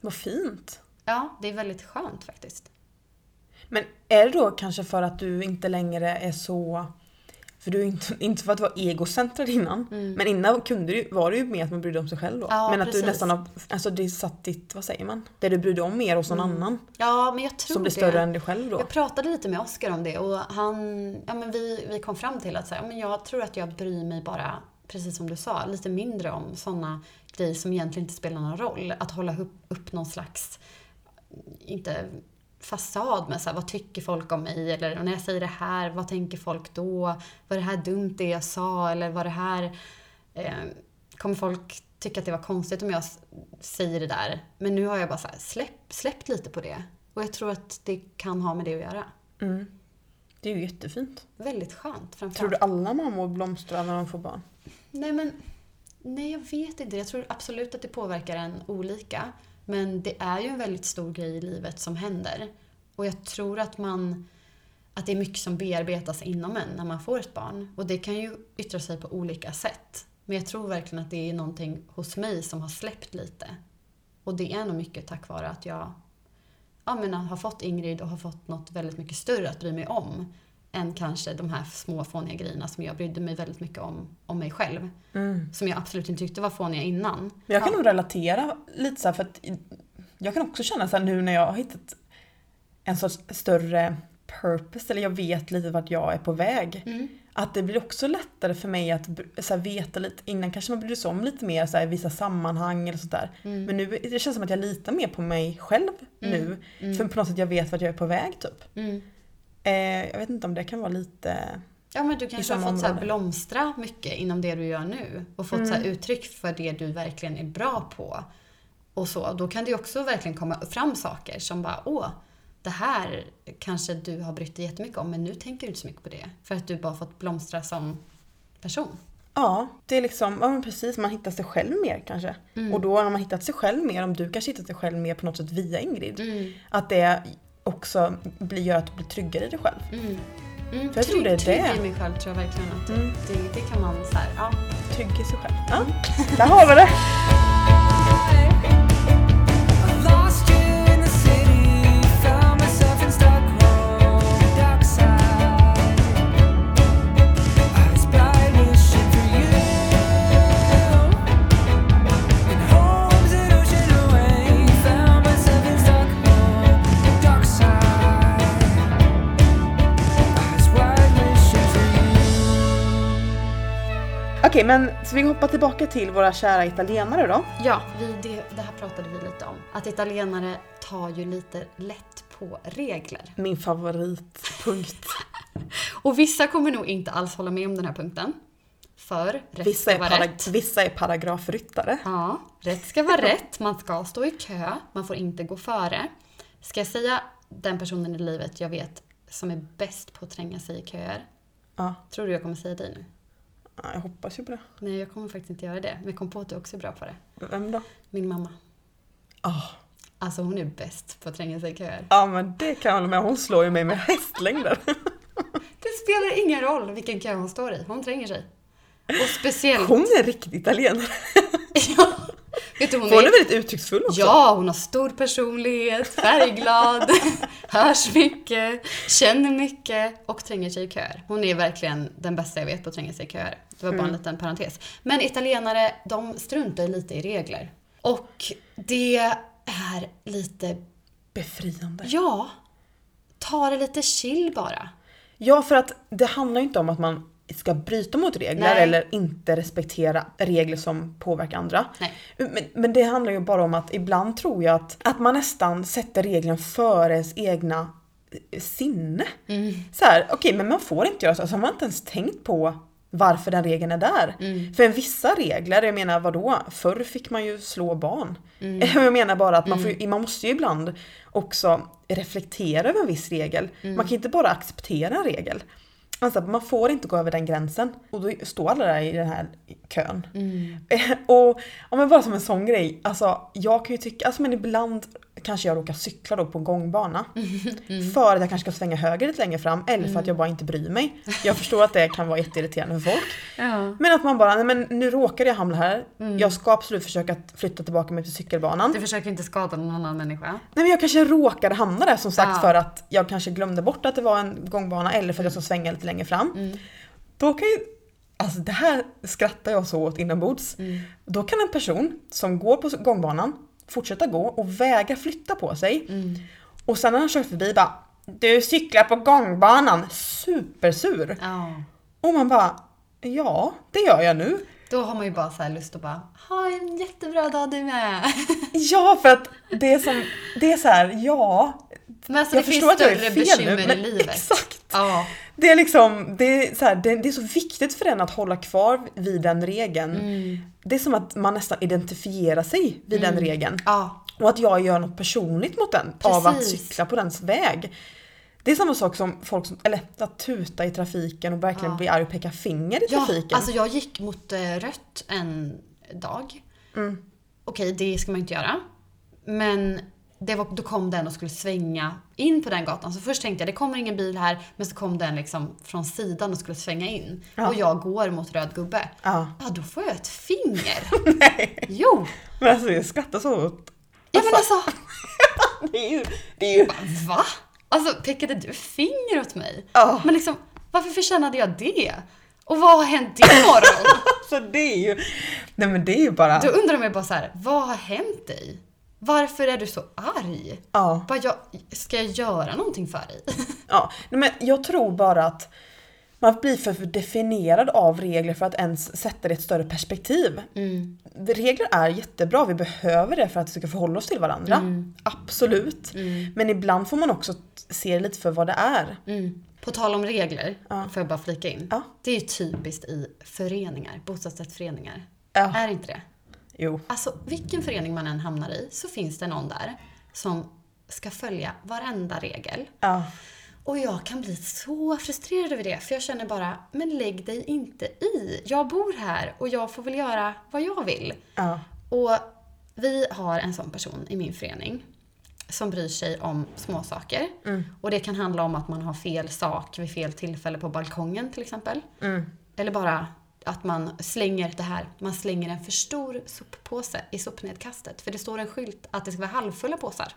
B: Vad fint.
A: Ja, det är väldigt skönt faktiskt.
B: Men är det då kanske för att du inte längre är så För du är inte, inte för att vara egocentrad innan. Men innan kunde du, var det ju mer att man brydde om sig själv då.
A: Mm. Ja,
B: men att
A: precis.
B: du nästan har, alltså det satt ditt, vad säger man? Det du brydde om mer hos någon annan.
A: Ja, men jag tror
B: Som blir
A: det.
B: större än dig själv då.
A: Jag pratade lite med Oskar om det och han, ja men vi, vi kom fram till att så här, ja, men jag tror att jag bryr mig bara, precis som du sa, lite mindre om sådana grejer som egentligen inte spelar någon roll. Att hålla upp, upp någon slags, inte fasad med så här, vad tycker folk om mig? Eller när jag säger det här, vad tänker folk då? Var det här dumt det jag sa? Eller var det här... Eh, kommer folk tycka att det var konstigt om jag säger det där? Men nu har jag bara så här, släpp, släppt lite på det. Och jag tror att det kan ha med det att göra.
B: Mm. Det är ju jättefint.
A: Väldigt skönt framförallt.
B: Tror du alla mammor blomstrar när de får barn?
A: Nej men, nej jag vet inte. Jag tror absolut att det påverkar en olika. Men det är ju en väldigt stor grej i livet som händer. Och jag tror att man, att det är mycket som bearbetas inom en när man får ett barn. Och det kan ju yttra sig på olika sätt. Men jag tror verkligen att det är någonting hos mig som har släppt lite. Och det är nog mycket tack vare att jag ja, men har fått Ingrid och har fått något väldigt mycket större att bry mig om. Än kanske de här små fåniga grejerna som jag brydde mig väldigt mycket om, om mig själv. Som jag absolut inte tyckte var fåniga innan.
B: Jag kan nog relatera lite så här för att jag kan också känna så här nu när jag har hittat en sorts större purpose eller jag vet lite vart jag är på väg. Att det blir också lättare för mig att så här, veta lite, innan kanske man brydde sig om lite mer så här, i vissa sammanhang eller sådär. Men nu det känns som att jag litar mer på mig själv nu. För på något sätt jag vet vart jag är på väg typ.
A: Mm.
B: Eh, jag vet inte om det kan vara lite...
A: Ja men du kanske har fått så
B: område.
A: blomstra mycket inom det du gör nu. Och fått så här uttryck för det du verkligen är bra på. Och så. Då kan det ju också verkligen komma fram saker som bara åh, det här kanske du har brytt dig jättemycket om men nu tänker du inte så mycket på det. För att du bara fått blomstra som person.
B: Ja, det är liksom, ja men precis, man hittar sig själv mer kanske. Och då när man hittat sig själv mer, om du kanske hittat dig själv mer på något sätt via Ingrid. Att det också blir, gör att du blir tryggare i dig själv.
A: Mm. Mm,
B: För jag tror det är
A: trygg
B: det.
A: i mig själv tror jag verkligen att
B: Mm.
A: det, det kan man så här, ja.
B: Trygg i sig själv. Ja, där har vi det! [laughs] Okej, men så vi hoppar tillbaka till våra kära italienare då.
A: Ja, vi, det, det här pratade vi lite om. Att italienare tar ju lite lätt på regler.
B: Min favoritpunkt. [laughs]
A: Och vissa kommer nog inte alls hålla med om den här punkten. För rätt
B: Vissa
A: ska
B: är,
A: vara rätt.
B: vissa är paragrafryttare.
A: Ja, rätt ska vara rätt. Man ska stå i kö. Man får inte gå före. Ska jag säga den personen i livet jag vet som är bäst på att tränga sig i köer?
B: Ja,
A: Tror du jag kommer säga dig nu?
B: Ja, jag hoppas ju på det.
A: Nej, jag kommer faktiskt inte göra det. Men jag kom på att du också är bra på det.
B: Vem då?
A: Min mamma.
B: Ah.
A: Alltså hon är bäst på att tränga sig i köer.
B: Ja men det kan jag hålla med Hon slår ju mig med hästlängder. [laughs]
A: Det spelar ingen roll vilken kö hon står i. Hon tränger sig. Och speciellt...
B: Hon är riktigt italienare. [laughs]
A: ja, vet du, hon
B: Hon är
A: är...
B: väldigt uttrycksfull också.
A: Ja, hon har stor personlighet, färgglad, [laughs] hörs mycket, känner mycket och tränger sig i köer. Hon är verkligen den bästa jag vet på att tränga sig i köer. Det var bara en liten parentes. Men italienare, de struntar lite i regler. Och det är lite,
B: Befriande.
A: ja, ta det lite chill bara.
B: Ja, för att det handlar ju inte om att man ska bryta mot regler
A: Nej.
B: eller inte respektera regler som påverkar andra. Men, men det handlar ju bara om att ibland tror jag att, att man nästan sätter regeln före ens egna eh, sinne.
A: Mm.
B: Så här, okej men man får inte göra så, alltså har man inte ens tänkt på varför den regeln är där.
A: Mm.
B: För vissa regler, jag menar vadå? Förr fick man ju slå barn.
A: Mm. [laughs]
B: Jag menar bara att man, får, ju- man måste ju ibland också reflektera över en viss regel.
A: Mm.
B: Man kan inte bara acceptera en regel. Alltså, man får inte gå över den gränsen. Och då står alla där i den här kön.
A: Mm. [laughs]
B: och ja, men bara som en sån grej. Alltså jag kan ju tycka, alltså men ibland kanske jag råkar cykla då på en gångbana. [laughs]
A: Mm.
B: För att jag kanske ska svänga höger lite längre fram eller för att jag bara inte bryr mig. Jag förstår att det kan vara jätteirriterande för folk.
A: Ja.
B: Men att man bara, nej men nu råkade jag hamna här. Jag ska absolut försöka flytta tillbaka mig till cykelbanan.
A: Du försöker inte skada någon annan människa.
B: Nej men jag kanske råkade hamna där som sagt
A: Ja.
B: för att jag kanske glömde bort att det var en gångbana eller för att jag ska svänga lite längre fram. då kan ju, alltså det här skrattar jag så åt inombords. Då kan en person som går på gångbanan fortsätta gå och vägra flytta på sig. Och sen när han kör förbi bara Du cyklar på gångbanan! Supersur!
A: Ja.
B: Och man bara Ja, det gör jag nu.
A: Då har man ju bara så här lust att bara ha en jättebra dag du med. [laughs]
B: Ja, för att det är som, det är så här, ja.
A: Men alltså
B: jag
A: det
B: förstår
A: finns
B: att jag är fel nu, men
A: i livet. [laughs]
B: exakt.
A: Ja.
B: Det är liksom, det är, så här, det, det är så viktigt för den att hålla kvar vid den regeln.
A: Mm.
B: Det är som att man nästan identifierar sig vid den regeln.
A: Ja.
B: Och att jag gör något personligt mot den av att
A: Precis.
B: cykla på dens väg. Det är samma sak som folk som, eller att tuta i trafiken och verkligen
A: Ja.
B: bli arg och peka finger i
A: Ja,
B: trafiken.
A: alltså jag gick mot eh, rött en dag.
B: Mm.
A: Okej, det ska man inte göra. Men det var, då kom den och skulle svänga in på den gatan. Så först tänkte jag, det kommer ingen bil här. Men så kom den liksom från sidan och skulle svänga in.
B: Ja.
A: Och jag går mot röd gubbe.
B: Ja.
A: Ja, då får jag ett finger. [laughs]
B: Nej,
A: Jo!
B: men alltså jag skrattar så åt...
A: Ja men alltså, [laughs]
B: Det är ju, det är ju
A: va? Alltså pekade du finger åt mig?
B: Ja.
A: Men liksom, varför förtjänade jag det? Och vad har hänt imorgon?
B: Alltså [laughs] det är ju... Nej men det är ju bara...
A: Då undrar man ju bara så här, vad har hänt dig? Varför är du så arg?
B: Ja.
A: Bara, jag, ska jag göra någonting för dig? [laughs]
B: ja. Nej, men jag tror bara att man blir för definierad av regler för att ens sätta det i ett större perspektiv.
A: Mm.
B: Regler är jättebra, vi behöver det för att vi ska förhålla oss till varandra.
A: Mm.
B: Absolut. Men ibland får man också se det lite för vad det är.
A: Mm. På tal om regler,
B: Ja.
A: får jag bara flika in.
B: Ja.
A: Det är ju typiskt i föreningar, bostadsrättsföreningar.
B: Ja.
A: Är inte det?
B: Jo.
A: Alltså vilken förening man än hamnar i så finns det någon där som ska följa varenda regel.
B: Ja.
A: Och jag kan bli så frustrerad över det, för jag känner bara, men lägg dig inte i. Jag bor här och jag får väl göra vad jag vill.
B: Ja.
A: Och vi har en sån person i min förening som bryr sig om små saker. Och det kan handla om att man har fel sak vid fel tillfälle på balkongen till exempel.
B: Mm.
A: Eller bara att man slänger det här, man slänger en för stor soppåse i sopnedkastet. För det står en skylt att det ska vara halvfulla påsar.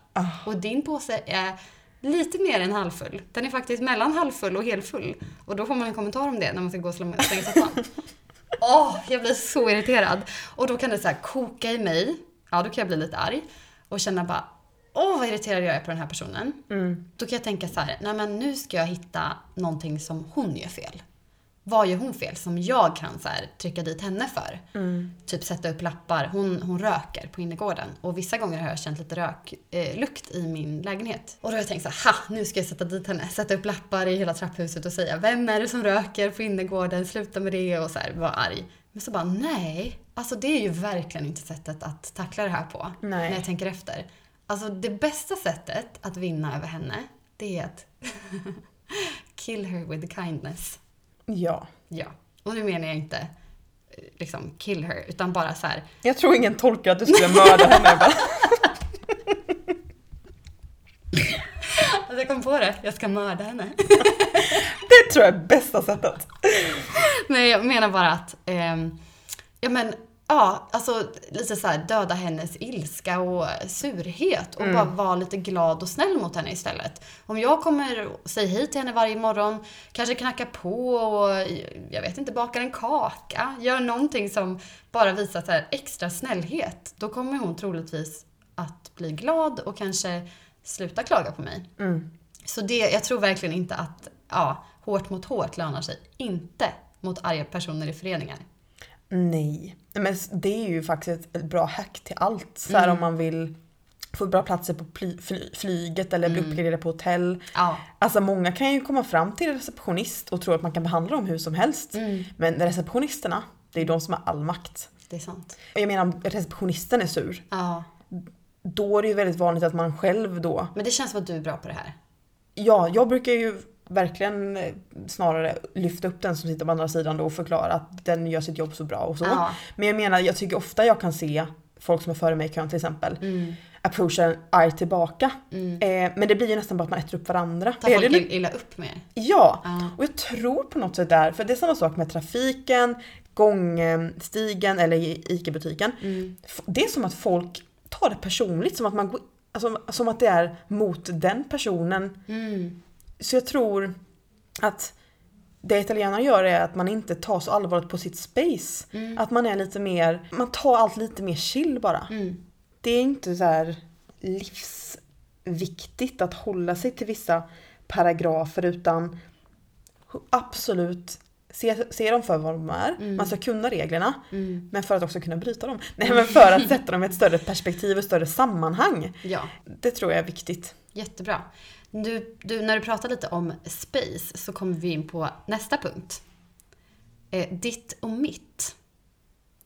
A: Och din påse är lite mer än halvfull. Den är faktiskt mellan halvfull och helfull. Och då får man en kommentar om det när man ska gå och slänga soppan. [laughs] Åh, jag blir så irriterad. Och då kan det så koka i mig. Ja, då kan jag bli lite arg. Och känna bara, åh vad irriterad jag är på den här personen. Då kan jag tänka så här, nej men nu ska jag hitta någonting som hon gör fel. Vad gör hon fel som jag kan så här, trycka dit henne för? Typ sätta upp lappar. Hon, hon röker på innergården och vissa gånger har jag känt lite röklukt eh, lukt i min lägenhet. Och då har jag tänkt så här, ha, nu ska jag sätta dit henne. Sätta upp lappar i hela trapphuset och säga, vem är det som röker på innergården? Sluta med det och så här, vara arg. Men så bara, nej. Alltså det är ju verkligen inte sättet att tackla det här på.
B: Nej.
A: När jag tänker efter. Alltså det bästa sättet att vinna över henne, det är att [laughs] kill her with kindness.
B: Ja.
A: Ja. Och nu menar jag inte eh, liksom kill her, utan bara så här.
B: Jag tror ingen tolkar att du skulle mörda henne. Bara, [laughs]
A: Alltså jag kom på det, jag ska mörda henne. [laughs]
B: Det tror jag är bästa sättet.
A: Nej, jag menar bara att, ehm, ja men, ja, alltså lite så här döda hennes ilska och surhet och bara vara lite glad och snäll mot henne istället. Om jag kommer och säger hej till henne varje morgon, kanske knackar på och jag vet inte, bakar en kaka, gör någonting som bara visar så här extra snällhet, då kommer hon troligtvis att bli glad och kanske sluta klaga på mig. Så det, jag tror verkligen inte att ja, hårt mot hårt lönar sig. Inte mot arga personer i föreningar.
B: Nej. Men det är ju faktiskt ett bra hack till allt. Så här om man vill få bra platser på ply, fly, flyget eller bli uppgraderad på hotell.
A: Ja.
B: Alltså många kan ju komma fram till receptionist och tro att man kan behandla dem hur som helst. Men receptionisterna, det är de som har all makt.
A: Det är sant.
B: Och jag menar om receptionisten är sur,
A: Ja.
B: då är det ju väldigt vanligt att man själv då
A: Men det känns som att du är bra på det här.
B: Ja, jag brukar ju verkligen eh, snarare lyfta upp den som sitter på andra sidan och förklara att den gör sitt jobb så bra och så.
A: Ja.
B: Men jag menar, jag tycker ofta jag kan se folk som är före mig i kön till exempel approacha en arg tillbaka. Eh, men det blir ju nästan bara att man äter upp varandra.
A: Tar
B: Är
A: folk
B: det,
A: illa upp med er.
B: ja,
A: Ja.
B: och jag tror på något sätt där, för det är samma sak med trafiken, gångstigen eller ICA-butiken. F- Det är som att folk tar det personligt, som att, man går, alltså, som att det är mot den personen
A: Mm.
B: Så jag tror att det italienarna gör är att man inte tar så allvarligt på sitt space. Att man är lite mer, man tar allt lite mer chill bara. Det är inte så här livsviktigt att hålla sig till vissa paragrafer utan absolut se, se dem för vad de är. Man ska kunna reglerna. Men för att också kunna bryta dem. Nej men för att [laughs] sätta dem i ett större perspektiv och större sammanhang.
A: Ja,
B: Det tror jag är viktigt.
A: jättebra. Du, du, när du pratar lite om space så kommer vi in på nästa punkt. Eh, ditt och mitt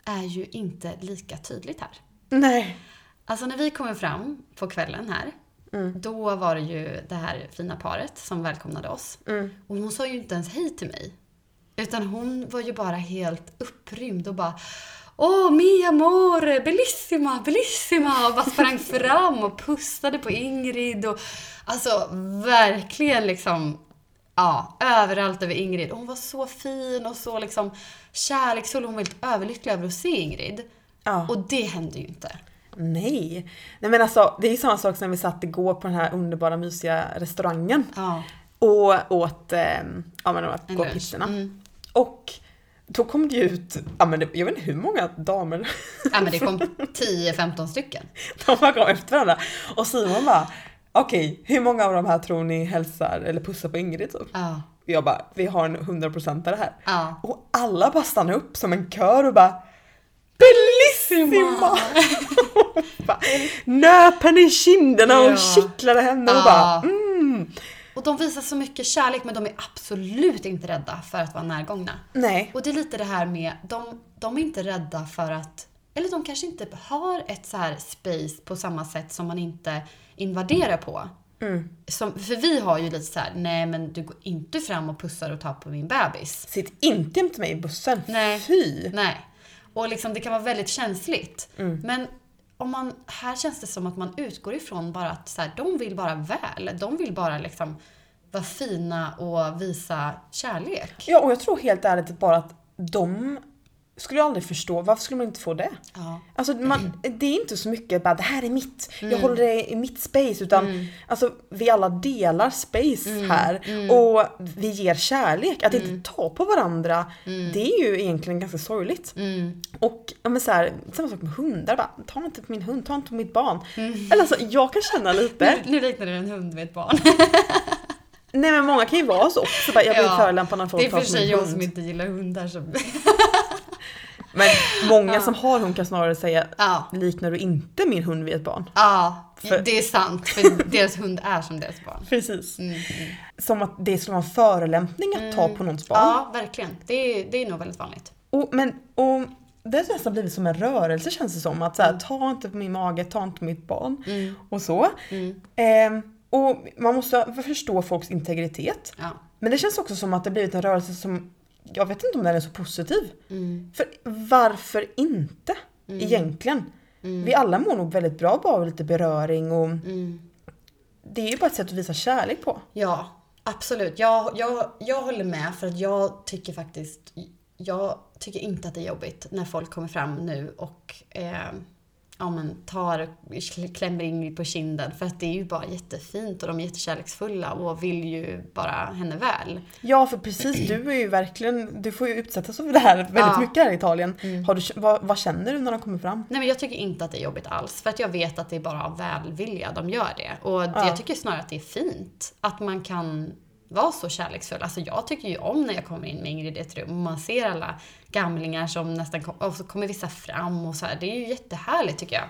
A: är ju inte lika tydligt här.
B: Nej.
A: Alltså när vi kommer fram på kvällen här, då var det ju det här fina paret som välkomnade oss. Och hon sa ju inte ens hej till mig. Utan hon var ju bara helt upprymd och bara Åh, mi amore, bellissima, bellissima! Och bara sprang fram och pussade på Ingrid och alltså verkligen liksom Ja, överallt över Ingrid. Och hon var så fin och så liksom kärleksfull. Hon var helt överlycklig över att se Ingrid.
B: Ja.
A: Och det hände ju inte.
B: Nej. Nej men alltså det är ju samma sak som när vi satt igår på den här underbara mysiga restaurangen.
A: Ja.
B: Och åt, eh, ja men de här pizzorna.
A: Mm.
B: Och då kom det ju ut, ja men jag vet inte hur många damer
A: Ja men det kom 10-15 stycken. [laughs]
B: de bara kom efter varandra. Och Simon bara, okej hur många av de här tror ni hälsar eller pussar på Ingrid typ?
A: Ja.
B: Jag bara, vi har en 100% av det här.
A: Ja.
B: Och alla bara stannade upp som en kör och bara Bellissima! [laughs] Nöp henne i kinderna och
A: Ja.
B: kittlade henne och bara mm.
A: Och de visar så mycket kärlek men de är absolut inte rädda för att vara närgångna.
B: Nej.
A: Och det är lite det här med, de, de är inte rädda för att, eller de kanske inte har ett så här space på samma sätt som man inte invaderar på.
B: Mm.
A: Som, för vi har ju lite så här: nej men du går inte fram och pussar och tar på min bebis.
B: Sitt inte jämte mig i bussen.
A: Nej.
B: Fy!
A: Nej. Och liksom, det kan vara väldigt känsligt. Men om man, här känns det som att man utgår ifrån bara att så här, de vill bara väl. De vill bara liksom vara fina och visa kärlek.
B: Ja och jag tror helt ärligt bara att de skulle aldrig förstå, varför skulle man inte få det?
A: Ja.
B: Alltså man, det är inte så mycket bara det här är mitt, jag håller det i mitt space utan alltså vi alla delar space här och vi ger kärlek. Att inte ta på varandra det är ju egentligen ganska sorgligt.
A: Mm.
B: Och ja, men så här, samma sak med hundar, bara, ta inte på min hund, ta inte på mitt barn. Eller alltså jag kan känna lite,
A: Nu, [laughs] nu liknar du en hund vid ett barn.
B: nej men många kan ju vara så också, bara, jag blir
A: Ja,
B: förolämpad när
A: Det
B: folk
A: är
B: tar
A: för
B: på
A: sig
B: min
A: jag
B: hund.
A: som inte gillar hundar som... [laughs]
B: Men många som har hund kan snarare säga,
A: Ja.
B: liknar du inte min hund vid ett barn?
A: Ja,
B: För-
A: det är sant. För [laughs] deras hund är som deras barn.
B: Precis.
A: Mm,
B: Som att det skulle vara en förolämpning att ta på någons barn.
A: Ja, verkligen. Det är, det är nog väldigt vanligt.
B: Och, men, och det har nästan blivit som en rörelse känns det som. Att så här,
A: Mm.
B: ta inte på min mage, ta inte på mitt barn. Och så. Ehm, och man måste förstå folks integritet.
A: Ja.
B: Men det känns också som att det blivit en rörelse som, jag vet inte om den är så positiv.
A: Mm.
B: För varför inte? Egentligen. Vi alla mår nog väldigt bra bara av lite beröring och
A: Mm.
B: det är ju bara ett sätt att visa kärlek på.
A: Ja, absolut. Jag, jag, jag håller med för att jag tycker faktiskt, jag tycker inte att det är jobbigt när folk kommer fram nu och eh, ja, men tar, klämmer in på kinden för att det är ju bara jättefint och de är jättekärleksfulla och vill ju bara henne väl.
B: Ja, för precis du är ju verkligen, du får ju utsättas för det här väldigt
A: Ja. Mm.
B: mycket här i Italien. Har du, vad, vad känner du när de kommer fram?
A: Nej men jag tycker inte att det är jobbigt alls. För att jag vet att det är bara av välvilja de gör det. Och det,
B: Ja.
A: jag tycker snarare att det är fint att man kan vara så kärleksfull. Alltså jag tycker ju om när jag kommer in med Ingrid i ett rum och man ser alla gamlingar som nästan kom, och så kommer vissa fram och så här. Det är ju jättehärligt tycker jag.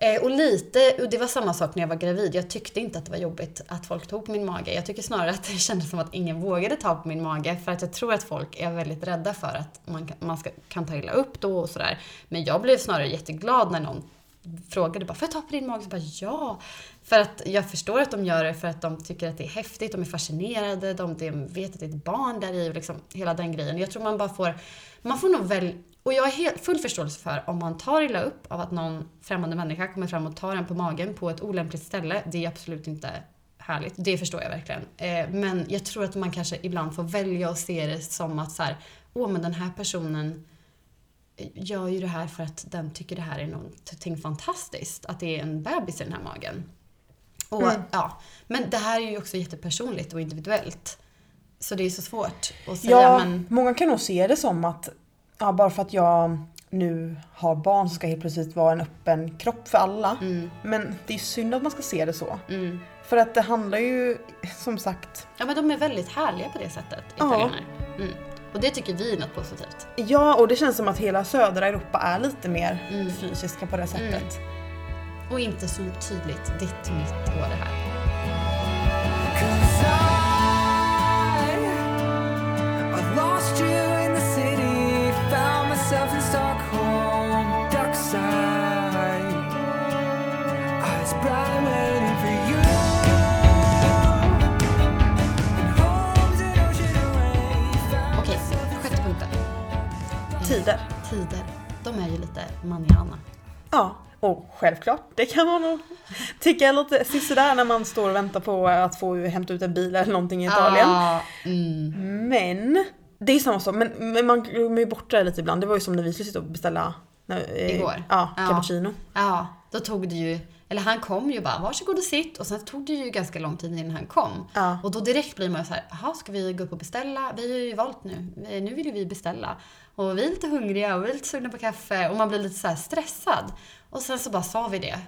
A: Eh, och lite, och det var samma sak när jag var gravid. Jag tyckte inte att det var jobbigt att folk tog på min mage. Jag tycker snarare att det [laughs] kändes som att ingen vågade ta på min mage. För att jag tror att folk är väldigt rädda för att man kan, man ska, kan ta illa upp då och sådär. Men jag blev snarare jätteglad när någon frågade bara, får jag ta på din mage? Så bara, ja. För att jag förstår att de gör det för att de tycker att det är häftigt, de är fascinerade, de, de vet att det är ett barn där i och liksom hela den grejen. Jag tror man bara får, man får nog väl, och jag har helt full förståelse för om man tar illa upp av att någon främmande människa kommer fram och tar en på magen på ett olämpligt ställe. Det är absolut inte härligt. Det förstår jag verkligen. Eh, men jag tror att man kanske ibland får välja och se det som att så här, åh men den här personen gör ju det här för att den tycker det här är någonting fantastiskt. Att det är en bebis i den här magen. Och,
B: Mm.
A: ja, men det här är ju också jättepersonligt och individuellt. Så det är så svårt att säga
B: Ja,
A: men
B: många kan nog se det som att ja, bara för att jag nu har barn så ska jag helt plötsligt vara en öppen kropp för alla.
A: mm,
B: Men det är synd att man ska se det så.
A: mm.
B: För att det handlar ju som sagt,
A: Ja men de är väldigt härliga på det sättet,
B: Ja.
A: italienare. Mm. Och det tycker vi är något positivt.
B: ja och det känns som att hela södra Europa är lite mer
A: Mm.
B: fysiska på det sättet.
A: Och inte så tydligt ditt, mitt och det här. Okej, sjätte punkten.
B: Tider.
A: Tider. De är ju lite manana.
B: Ja, och självklart, det kan man nog tycka är lite sisådär när man står och väntar på att få hämta ut en bil eller någonting i Italien.
A: Ah, mm.
B: Men, det är samma sak, men, men man glömmer ju bort det lite ibland. Det var ju som när vi skulle sitta och beställa när, eh,
A: Igår.
B: Ja,
A: Ja.
B: cappuccino.
A: Ja, då tog det ju, eller han kom ju bara varsågod och sitt och sen tog det ju ganska lång tid innan han kom.
B: Ja.
A: Och då direkt blir man ju så här, jaha ska vi gå upp och beställa? Vi har ju valt nu, Eh, nu vill ju vi beställa. Och vi är lite hungriga och vi är lite sugna på kaffe och man blir lite så här stressad. Och sen så bara sa vi det.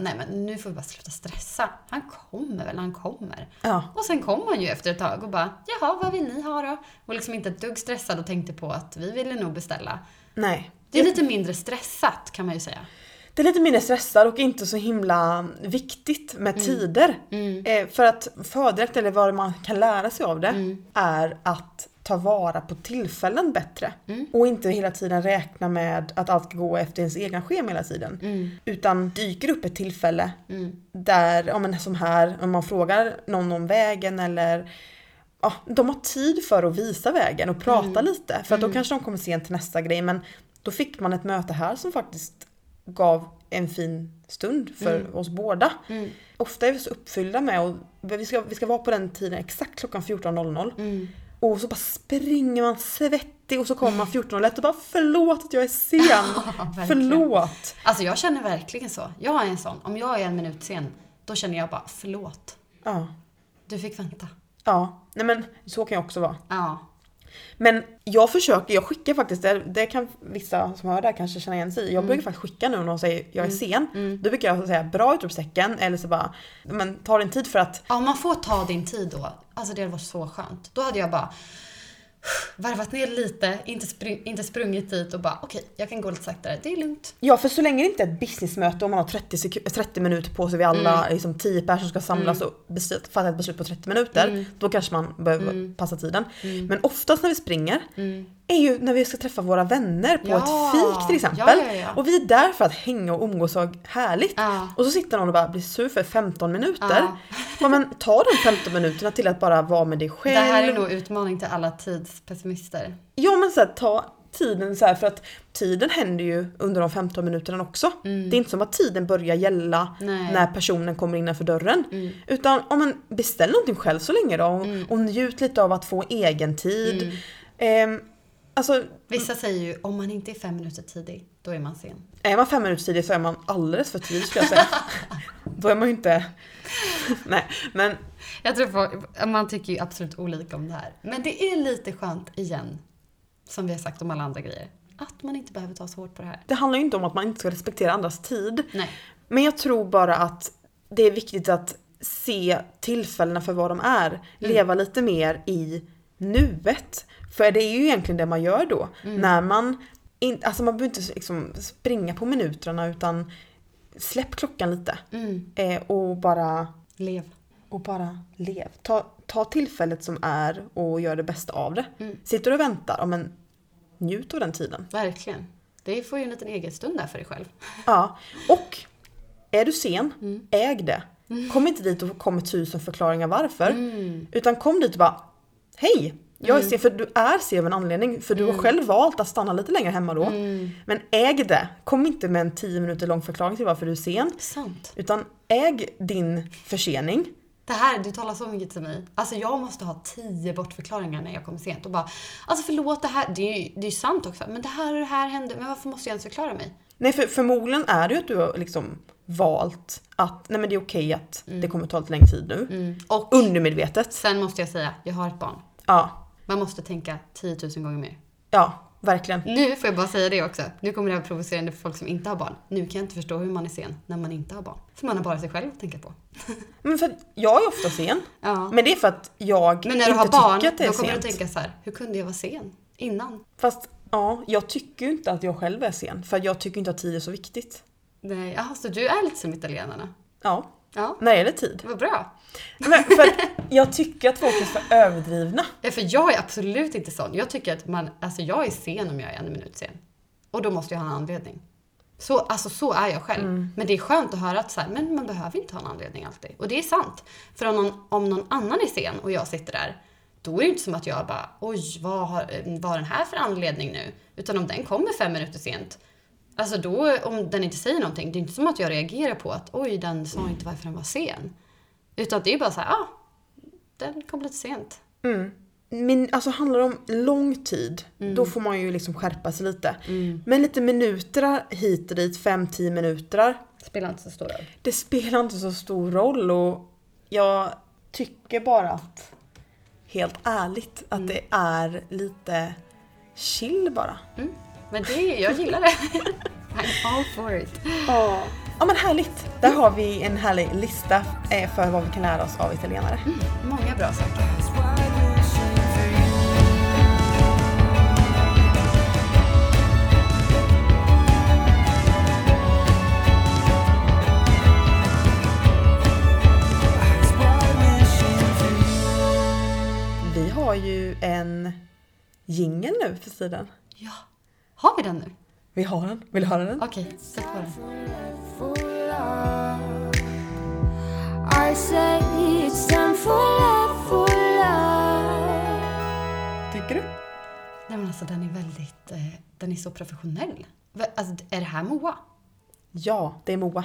A: Nej men nu får vi bara sluta stressa. Han kommer väl, han kommer.
B: Ja.
A: Och sen kom han ju efter ett tag och bara, jaha vad vill ni ha då? Och liksom inte ett dugg stressad och tänkte på att vi ville nog beställa.
B: Nej.
A: Det är lite mindre stressat kan man ju säga.
B: Det är lite mindre stressad och inte så himla viktigt med
A: Mm.
B: tider. Eh, för att fördirekt, eller vad man kan lära sig av det,
A: Mm.
B: är att ta vara på tillfällen bättre.
A: Mm.
B: Och inte hela tiden räkna med att allt ska gå efter ens egna schema hela tiden.
A: Mm.
B: Utan dyker upp ett tillfälle
A: Mm.
B: där, ja men som här, om man frågar någon om vägen eller Ja, de har tid för att visa vägen och prata
A: Mm.
B: lite. För att då kanske de kommer sent till nästa grej. Men då fick man ett möte här som faktiskt gav en fin stund för oss båda.
A: Mm.
B: Ofta är vi så uppfyllda med och vi ska, vi ska vara på den tiden exakt klockan 14.00.
A: Mm.
B: Och så bara springer man svettig och så kommer man 14.01 och bara förlåt att jag är sen. [laughs] förlåt.
A: Alltså jag känner verkligen så. Jag är en sån. Om jag är en minut sen, då känner jag bara förlåt.
B: Ja.
A: Du fick vänta.
B: Ja, nej men så kan jag också vara.
A: Ja.
B: Men jag försöker, jag skickar faktiskt, det, det kan vissa som hör det här kanske känna igen sig i. Jag brukar faktiskt skicka nu när någon säger jag är sen. Då brukar jag säga bra utropstecken eller så bara, men ta din tid för att
A: ja, man får ta din tid då. Alltså det var så skönt. Då hade jag bara [sighs] varvat ner lite, inte, spring, inte sprungit dit och bara okej, jag kan gå lite saktare. Det är lugnt.
B: Ja för så länge det inte är ett businessmöte och man har 30, sek- 30 minuter på sig, vi alla liksom 10 personer som ska samlas och beslut, fatta ett beslut på 30 minuter. Då kanske man behöver passa tiden. Men oftast när vi springer är ju när vi ska träffa våra vänner på
A: Ja.
B: ett fik till exempel.
A: Ja, ja.
B: Och vi är där för att hänga och umgås så härligt. Och så sitter någon och bara blir sur för 15 minuter. [laughs]
A: Ja.
B: Men ta de 15 minuterna till att bara vara med dig själv.
A: Det här är nog utmaning till alla tidspessimister.
B: Ja men så här, ta tiden så här för att tiden händer ju under de 15 minuterna också. Det är inte som att tiden börjar gälla
A: Nej.
B: när personen kommer innanför dörren. Utan om man beställ någonting själv så länge då och, och njut lite av att få egen tid. Ehm, alltså
A: Vissa säger ju om man inte är fem minuter tidig, då är man sen.
B: är man fem minuter tidig så är man alldeles för tidig skulle jag säga. [laughs] då är man ju inte... Nej men
A: Jag tror folk, man tycker ju absolut olika om det här. Men det är lite skönt igen, som vi har sagt om alla andra grejer, att man inte behöver ta så hårt på det här.
B: det handlar ju inte om att man inte ska respektera andras tid.
A: Nej.
B: Men jag tror bara att det är viktigt att se tillfällena för vad de är. Leva lite mer i nuet. För det är ju egentligen det man gör då. När man, in, alltså man behöver inte liksom springa på minuterna utan släpp klockan lite.
A: Mm.
B: Eh, och bara
A: Lev.
B: och bara lev. Ta, ta tillfället som är och gör det bästa av det. Sitter du och väntar, men njut av den tiden.
A: Verkligen. Det får ju en liten egen stund där för dig själv.
B: Ja, och är du sen, äg det. Kom inte dit och kom med tusen förklaringar varför. Utan kom dit och bara Hej! Jag är sen, för du är sen av en anledning. För du har själv valt att stanna lite längre hemma då. Men äg det. Kom inte med en 10 minuter lång förklaring till varför du är sen.
A: Sant.
B: Utan äg din försening.
A: Det här, du talar så mycket till mig. Alltså jag måste ha tio bortförklaringar när jag kommer sent och bara Alltså förlåt det här, det är ju det är sant också. Men det här och det här hände, men varför måste jag ens förklara mig?
B: Nej för förmodligen är det ju att du har liksom valt att nej men det är okej att det kommer ta lite längre tid nu.
A: Och
B: Undermedvetet.
A: sen måste jag säga, jag har ett barn.
B: Ja,
A: Man måste tänka 10 000 gånger mer.
B: ja, verkligen.
A: Nu får jag bara säga det också. Nu kommer det här provocerande för folk som inte har barn. Nu kan jag inte förstå hur man är sen när man inte har barn. För man har bara sig själv att tänka på. [laughs]
B: Men för jag är ofta sen.
A: Ja.
B: Men det är för att jag
A: Men när du
B: inte
A: har barn,
B: tycker att det är
A: då kommer
B: sent.
A: du tänka så här, hur kunde jag vara sen innan?
B: Fast ja, jag tycker ju inte att jag själv är sen. För jag tycker inte att tid är så viktigt.
A: Nej, jaha, så du är lite som italienarna?
B: Ja,
A: Ja,
B: när det gäller tid.
A: det var bra.
B: Men för [laughs] jag tycker att folk är för överdrivna.
A: Ja, för jag är absolut inte sån. Jag tycker att man, alltså jag är sen om jag är en minut sen. Och då måste jag ha en anledning. Så, alltså så är jag själv.
B: Mm.
A: Men det är skönt att höra att så här, men man behöver inte ha en anledning alltid. Och det är sant. För om någon, om någon annan är sen och jag sitter där, då är det inte som att jag bara, oj, vad har, vad har den här för anledning nu? Utan om den kommer fem minuter sent, alltså då, om den inte säger någonting, det är inte som att jag reagerar på att, oj, den sa inte varför den var sen. Utan det är bara så här, ah, den kom lite sent.
B: Mm. Men alltså handlar det om lång tid,
A: Mm.
B: då får man ju liksom skärpa sig lite. Men lite minuter hit och dit, 5-10 minuter,
A: Spelar inte så stor roll.
B: det spelar inte så stor roll och jag tycker bara att, helt ärligt, att det är lite chill bara.
A: Mm. Men det, jag gillar det. [laughs] I'm all for it.
B: Ja. Ja men härligt! Där har vi en härlig lista eh, för vad vi kan lära oss av italienare.
A: Många bra saker.
B: Vi har ju en jingel nu för tiden.
A: Ja. Har vi den nu?
B: Vi har den. Vill du höra den?
A: Okej, sätt på den.
D: for love. I say it's time for love, for love.
B: Tycker du?
A: Nej men alltså den är väldigt, eh, den är så professionell. Alltså är det här Moa?
B: Ja, det är Moa.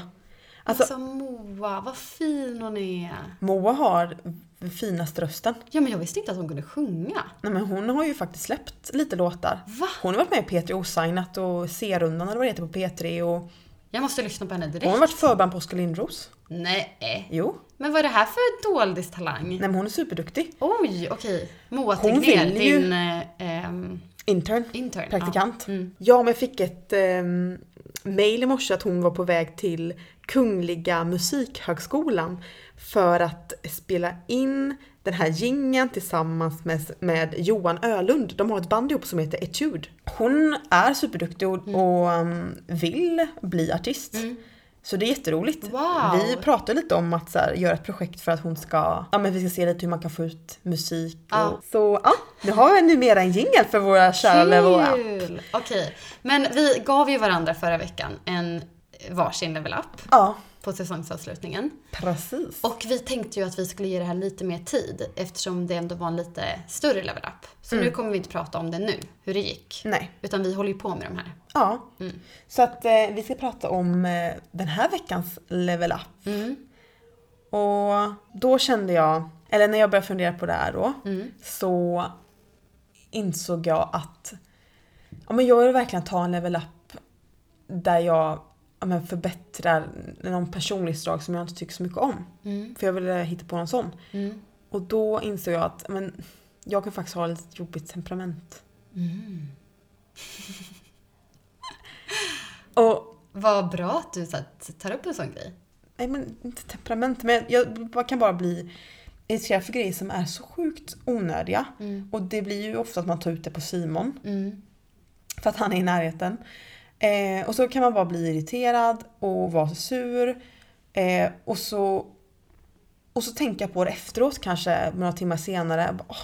A: Alltså,
B: Alltså,
A: Moa, vad fin hon är.
B: Moa har den finaste rösten.
A: Ja men jag visste inte att hon kunde sjunga.
B: Nej, men hon har ju faktiskt släppt lite låtar.
A: Va?
B: Hon har varit med i P3 Osignat och C-rundan eller vad det heter på P3 och
A: Jag måste lyssna på henne direkt.
B: hon har varit förband på Oskar Lindros.
A: Nej.
B: Jo.
A: Men vad är det här för doldis talang?
B: Nej men hon är superduktig.
A: Oj, okej. Moa
B: Hon
A: Tegnér,
B: vill ju-
A: din eh, ehm,
B: Intern.
A: intern.
B: Praktikant.
A: Ja. Mm.
B: Ja, men jag fick ett um, mail i morse att hon var på väg till Kungliga Musikhögskolan för att spela in den här gingen tillsammans med, med Johan Ölund. De har ett band ihop som heter Etude. Hon är superduktig och, och um, vill bli artist. Så det är jätteroligt.
A: Wow.
B: Vi pratade lite om att så här, göra ett projekt för att hon ska, ja men vi ska se lite hur man kan få ut musik.
A: Ja.
B: Och, så ja, nu har vi numera en jingel för våra kära Level Up.
A: Okej. Men vi gav ju varandra förra veckan en varsin level up
B: Ja,
A: på säsongsavslutningen.
B: precis.
A: Och vi tänkte ju att vi skulle ge det här lite mer tid eftersom det ändå var en lite större level up. Så
B: Mm.
A: nu kommer vi inte prata om det nu, hur det gick.
B: Nej.
A: Utan vi håller ju på med de här.
B: Ja.
A: Mm.
B: Så att eh, vi ska prata om eh, den här veckans Level Up.
A: Mm.
B: Och då kände jag, eller när jag började fundera på det här då,
A: Mm.
B: så insåg jag att ja, men jag vill verkligen ta en level up där jag ja, men förbättrar någon personlighetsdrag som jag inte tycker så mycket om.
A: Mm.
B: För jag ville hitta på någon sån.
A: Mm.
B: Och då insåg jag att men, jag kan faktiskt ha lite jobbigt temperament.
A: Mm. [laughs]
B: Och
A: Vad bra att du så att, tar upp en sån grej.
B: Nej men inte temperament, men jag jag kan bara bli irriterad för grejer som är så sjukt onödiga.
A: Mm.
B: Och det blir ju ofta att man tar ut det på Simon,
A: Mm.
B: för att han är i närheten. Eh, och så kan man bara bli irriterad och vara sur. Eh, och, så, och så tänka på det efteråt kanske några timmar senare. Bara, "Åh,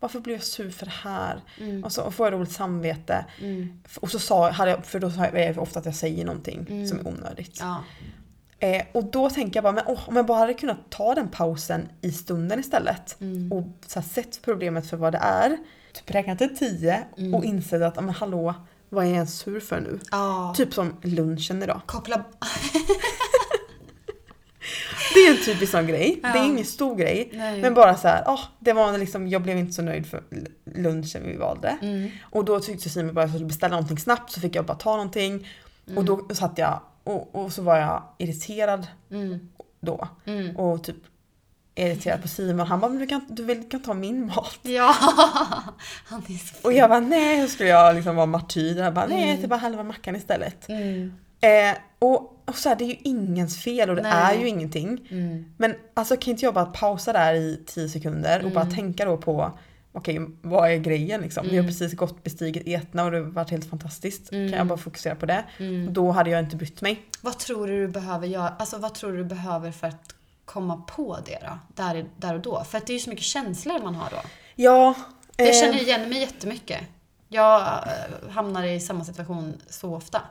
B: varför blev jag sur för det här?
A: Mm.
B: Och så får jag dåligt samvete.
A: Mm.
B: Och så sa hade jag, för då är det ofta att jag säger någonting
A: Mm.
B: som är onödigt.
A: Ja.
B: Eh, och då tänker jag bara, men, åh, om jag bara hade kunnat ta den pausen i stunden istället
A: Mm.
B: och så här, sett problemet för vad det är. Typ räknat till tio
A: Mm.
B: och insett att, men hallå, vad är jag ens sur för nu?
A: ja.
B: Typ som lunchen idag.
A: Koppla...
B: Det är en typisk sån grej. Det är
A: Ja.
B: ingen stor grej.
A: Nej.
B: Men bara så här, åh, det var liksom, jag blev inte så nöjd för lunchen vi valde.
A: Mm.
B: Och då tyckte Simon bara att jag skulle beställa någonting snabbt så fick jag bara ta någonting. Och då
A: Mm.
B: satt jag och, och så var jag irriterad
A: Mm.
B: då.
A: Mm.
B: Och typ irriterad på Simon. Han bara, men du kan, du vill, kan ta min mat.
A: Ja, [laughs] han är så fin.
B: Och jag bara, nej, hur skulle jag liksom vara martyr? Jag bara, nej, jag äter bara halva mackan istället.
A: Mm.
B: Eh, och, och så här, det är ju ingens fel och det
A: Nej.
B: är ju ingenting.
A: Mm.
B: Men alltså kan inte jag bara pausa där i 10 sekunder och bara tänka då på Okej, vad är grejen liksom? Vi har precis gått bestigit Etna och det har varit helt fantastiskt. Kan jag bara fokusera på det? Då hade jag inte brytt mig.
A: Vad tror du du behöver göra? Alltså vad tror du du behöver för att komma på det då? Där, där och då? För att det är ju så mycket känslor man har då.
B: Ja.
A: Jag
B: eh,
A: känner igen mig jättemycket. Jag eh, hamnar i samma situation så ofta.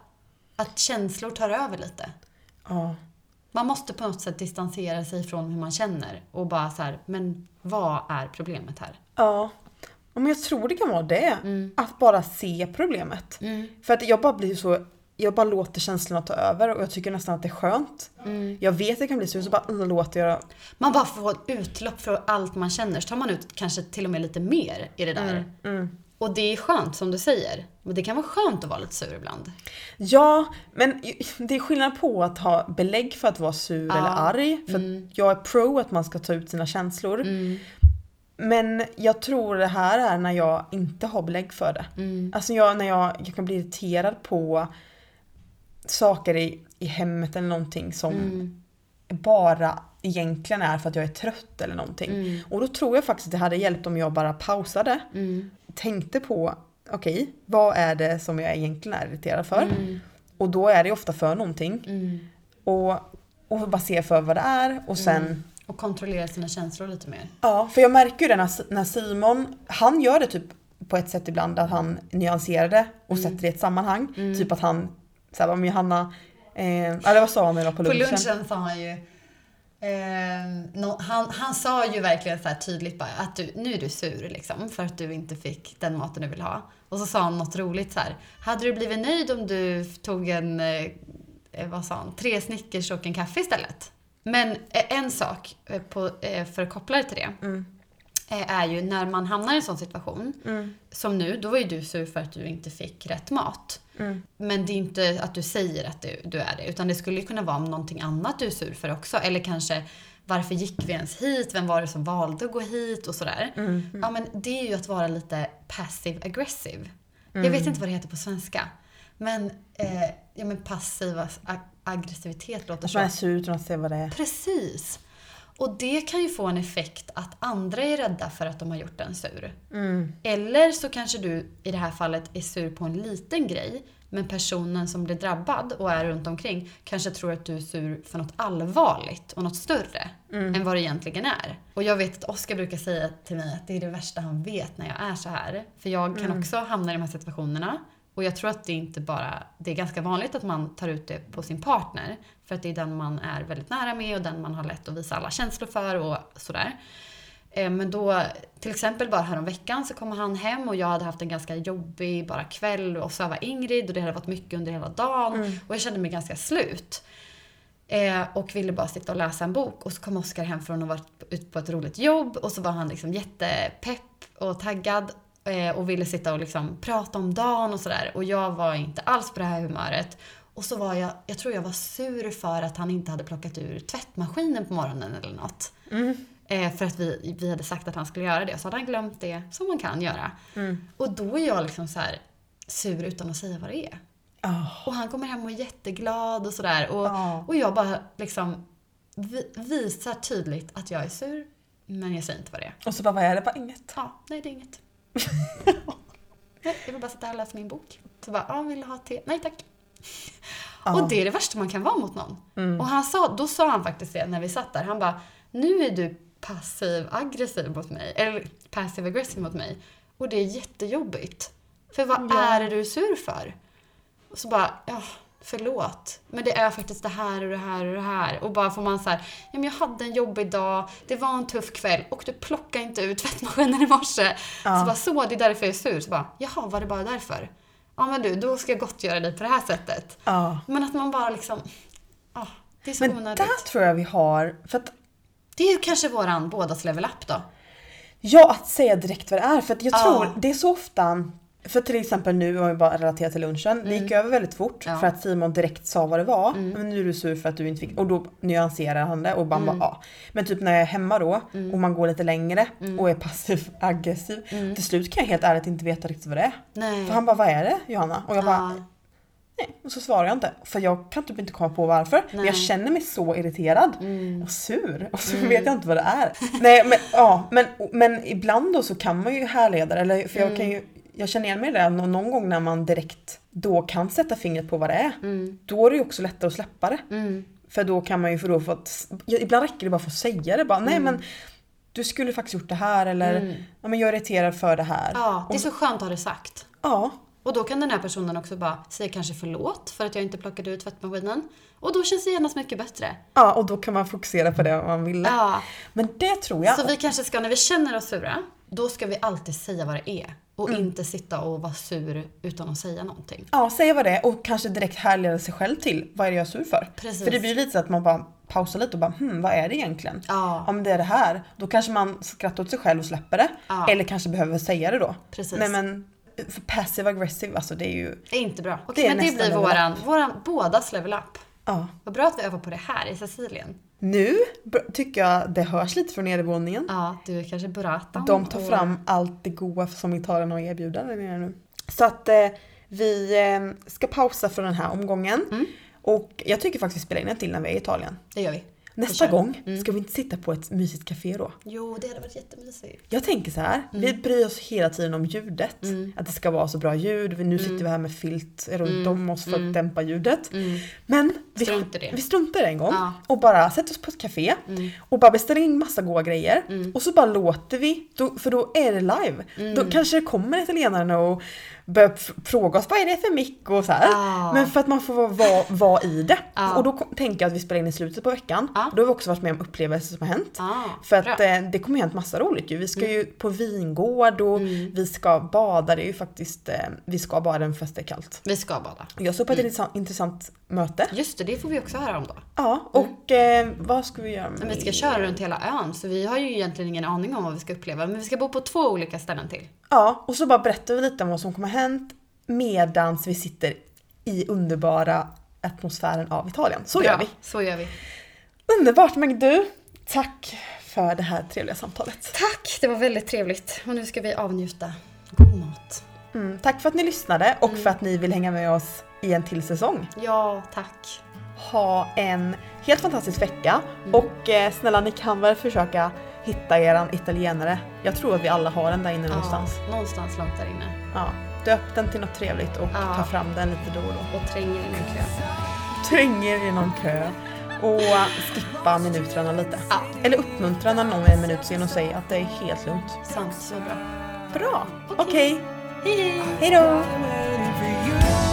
A: Att känslor tar över lite.
B: ja.
A: Man måste på något sätt distansera sig från hur man känner och bara så här, men vad är problemet här?
B: Ja. Men jag tror det kan vara det. Att bara se problemet.
A: Mm.
B: För att jag bara blir så jag bara låter känslorna ta över och jag tycker nästan att det är skönt.
A: Mm.
B: Jag vet att jag kan bli sur så bara mm, låter jag
A: Man bara får ett utlopp för allt man känner, så tar man ut kanske till och med lite mer i det där.
B: mm.
A: Och det är skönt som du säger. Men det kan vara skönt att vara lite sur ibland.
B: Ja, men det är skillnad på att ha belägg för att vara sur
A: Ja.
B: eller arg. För
A: Mm.
B: jag är pro att man ska ta ut sina känslor. Men jag tror det här är när jag inte har belägg för det.
A: Mm.
B: Alltså jag, när jag, jag kan bli irriterad på saker i, i hemmet eller någonting som
A: Mm.
B: bara egentligen är för att jag är trött eller någonting.
A: Mm.
B: Och då tror jag faktiskt att det hade hjälpt om jag bara pausade.
A: Mm.
B: Tänkte på, okej, vad är det som jag egentligen är irriterad för?
A: Mm.
B: Och då är det ofta för någonting.
A: Mm.
B: Och, och bara se för vad det är och sen
A: Och kontrollera sina känslor lite mer.
B: Ja, för jag märker ju det när, när Simon, han gör det typ på ett sätt ibland att han nyanserar det och
A: Mm.
B: sätter det i ett sammanhang. Typ att han, såhär, men Johanna, eh, eller vad sa han med då på
A: På
B: lunchen?
A: lunchen sa han ju eh, nå- han, han sa ju verkligen så här tydligt bara att du, nu är du sur liksom för att du inte fick den maten du vill ha. Och så sa han något roligt så här. Hade du blivit nöjd om du tog en, eh, eh, vad sa han, tre Snickers och en kaffe istället? Men eh, en sak, eh, på, för att koppla det till det,
B: Mm.
A: är ju när man hamnar i en sån situation,
B: Mm.
A: som nu, då var ju du sur för att du inte fick rätt mat.
B: Mm.
A: Men det är inte att du säger att du, du är det, utan det skulle ju kunna vara om någonting annat du är sur för också. Eller kanske, varför gick vi ens hit? Vem var det som valde att gå hit? Och sådär.
B: Mm.
A: Ja, men det är ju att vara lite passive aggressive. Jag
B: Mm.
A: vet inte vad det heter på svenska. Men, eh, ja, men passiv ag- aggressivitet låter
B: Att man är
A: så.
B: sur utan att se vad det är.
A: Precis. Och det kan ju få en effekt att andra är rädda för att de har gjort en sur.
B: Mm.
A: Eller så kanske du i det här fallet är sur på en liten grej, men personen som blir drabbad och är runt omkring kanske tror att du är sur för något allvarligt och något större än vad det egentligen är. Och jag vet att Oskar brukar säga till mig att det är det värsta han vet när jag är så här. För jag kan också hamna i de här situationerna. Och jag tror att det inte bara, det är ganska vanligt att man tar ut det på sin partner. För att det är den man är väldigt nära med och den man har lätt att visa alla känslor för och sådär. Eh, Men då, till exempel bara häromveckan så kom han hem och jag hade haft en ganska jobbig bara kväll och så var Ingrid och det hade varit mycket under hela dagen och jag kände mig ganska slut. Eh, och ville bara sitta och läsa en bok och så kom Oskar hem från att ha varit ute på ett roligt jobb och så var han liksom jättepepp och taggad eh, och ville sitta och liksom prata om dagen och sådär och jag var inte alls på det här humöret. Och så var jag, jag tror jag var sur för att han inte hade plockat ur tvättmaskinen på morgonen eller något. Eh, för att vi, vi hade sagt att han skulle göra det. Så hade han glömt det, som man kan göra. Och då är jag liksom så här sur utan att säga vad det är.
B: Ah.
A: Och han kommer hem och är jätteglad och sådär. Och,
B: Ja.
A: och jag bara liksom vi, visar tydligt att jag är sur, men jag säger inte vad det är.
B: Och så bara, vad är det? Bara inget.
A: Ja, nej det är inget. [laughs] nej, jag vill bara sitta här och läsa min bok. Så bara, ja, vill du ha te? Nej tack.
B: Ja.
A: Och det är det värsta man kan vara mot någon.
B: Mm.
A: Och han sa, då sa han faktiskt det när vi satt där. Han bara, nu är du passiv aggressiv mot mig. Eller passive aggressive mot mig. Och det är jättejobbigt. För vad
B: Ja.
A: är det du är sur för? Och så bara, ja, förlåt. Men det är faktiskt det här och det här och det här. Och bara får man så här, ja men jag hade en jobbig dag, det var en tuff kväll och du plockade inte ut [laughs] tvättmaskinen i morse.
B: Ja.
A: Så bara, så, det är därför jag är sur. Så bara, jaha, var det bara därför? Ja men du, då ska jag gottgöra dig på det här sättet.
B: Ja.
A: Men att man bara liksom, ja, det är så
B: Men
A: onödigt.
B: där tror jag vi har, för att
A: Det är ju kanske våran bådas level up då.
B: Ja, att säga direkt vad det är. För att jag
A: Ja.
B: tror det är så ofta För till exempel nu, om vi bara relaterar till lunchen, det gick över väldigt fort
A: Mm. Ja.
B: för att Simon direkt sa vad det var. Men nu är du sur för att du inte fick, och då nyanserar han det och bara,
A: Mm.
B: bara ja. Men typ när jag är hemma då och man går lite längre
A: Mm.
B: och är passiv [laughs] aggressiv. Till slut kan jag helt ärligt inte veta riktigt vad det är.
A: Nej.
B: För han bara, vad är det Johanna? Och jag bara,
A: Ja.
B: nej. Och så svarar jag inte. För jag kan typ inte komma på varför. Men jag
A: Nej.
B: känner mig så irriterad
A: Mm.
B: och sur. Och så vet jag inte vad det är. nej men ja, men, men ibland då så kan man ju härleda det. Eller, för jag kan ju jag känner igen mig i det nå- någon gång när man direkt då kan sätta fingret på vad det är.
A: Mm.
B: Då är det ju också lättare att släppa det.
A: Mm.
B: För då kan man ju få då få att, ibland räcker det bara för att säga det bara. Nej
A: Mm.
B: men du skulle faktiskt gjort det här eller ja, men jag är irriterad för det här.
A: Ja, det är så skönt att ha det sagt.
B: ja.
A: Och då kan den här personen också bara säga kanske förlåt för att jag inte plockade ut tvättmaskinen. Och då känns det genast mycket bättre.
B: ja, och då kan man fokusera på det man ville.
A: Ja.
B: Men det tror jag.
A: Så vi kanske ska, när vi känner oss sura, då ska vi alltid säga vad det är. Och
B: Mm.
A: inte sitta och vara sur utan att säga någonting.
B: Ja, säga vad det är och kanske direkt härleda sig själv till vad är det jag är sur för.
A: Precis.
B: För det blir lite så att man bara pausar lite och bara hmm, vad är det egentligen?
A: Ja.
B: Men det är det här. Då kanske man skrattar åt sig själv och släpper det.
A: Ja.
B: Eller kanske behöver säga det då.
A: Precis.
B: Nej men för passive aggressive alltså det är ju,
A: Det är inte bra.
B: Det
A: Okej,
B: är
A: men det blir våran, våran bådas level up.
B: Ja.
A: Vad bra att vi övar på det här i Sicilien.
B: Nu tycker jag det hörs lite från nedervåningen.
A: Ja, du kanske burratan.
B: De tar fram allt det goda som Italien har att erbjuda där nere nu. Så att eh, vi eh, ska pausa för den här omgången.
A: Mm.
B: Och jag tycker faktiskt vi spelar in en till när vi är i Italien.
A: Det gör vi.
B: Nästa gång
A: Mm.
B: ska vi inte sitta på ett mysigt café då.
A: Jo, det hade varit jättemysigt.
B: Jag tänker så här, vi bryr oss hela tiden om ljudet.
A: Mm.
B: Att det ska vara så bra ljud. Nu sitter vi här med filt runt
A: Mm.
B: om oss för
A: Mm.
B: att dämpa ljudet.
A: Mm.
B: Men vi,
A: Strunt i det.
B: vi struntar en gång
A: Ja.
B: och bara sätter oss på ett café
A: Mm.
B: och bara beställer in massa goda grejer.
A: Mm.
B: Och så bara låter vi, då, för då är det live. Då kanske det kommer italienarna och börjar fråga oss vad är det för mick och så.
A: Ja.
B: Men för att man får vara, vara, vara i det.
A: Ja.
B: Och då kom, tänker jag att vi spelar in i slutet på veckan.
A: Ja.
B: Då har vi också varit med om upplevelser som har hänt.
A: Ah,
B: För att.
A: Mm.
B: eh, det kommer ju hänt massa roligt ju. Vi ska ju på vingård och vi ska bada. Det är ju faktiskt, eh, vi ska bada den första är kallt.
A: Vi ska bada.
B: Jag såg på ett
A: Mm.
B: intressant, möte.
A: Just det, det får vi också höra om då.
B: Ja, och eh, vad ska vi göra med
A: vi ska köra runt hela ön, så vi har ju egentligen ingen aning om vad vi ska uppleva. Men vi ska bo på två olika ställen till.
B: Ja, och så bara berättar vi lite om vad som kommer hänt medans vi sitter i underbara atmosfären av Italien. Så gör vi.
A: Så gör vi.
B: Underbart, men du, tack för det här trevliga samtalet.
A: Tack, det var väldigt trevligt. Och nu ska vi avnjuta god mat.
B: Mm, tack för att ni lyssnade och för att ni vill hänga med oss i en till säsong.
A: Ja, tack.
B: Ha en helt fantastisk vecka och eh, snälla ni kan väl försöka hitta eran italienare. Jag tror att vi alla har den där inne någonstans.
A: Ja, någonstans långt där inne.
B: Ja, döp den till något trevligt och
A: Ja.
B: ta fram den lite då och då.
A: Och tränger in en kö.
B: Tränger genom kö och skippa minuterna lite.
A: Ja.
B: Eller uppmuntra när någon är en minut sen och säga att det är helt lugnt.
A: Sant, så bra.
B: Bra,
A: Okej.
B: okej.
A: Hej hej!
B: Hej då!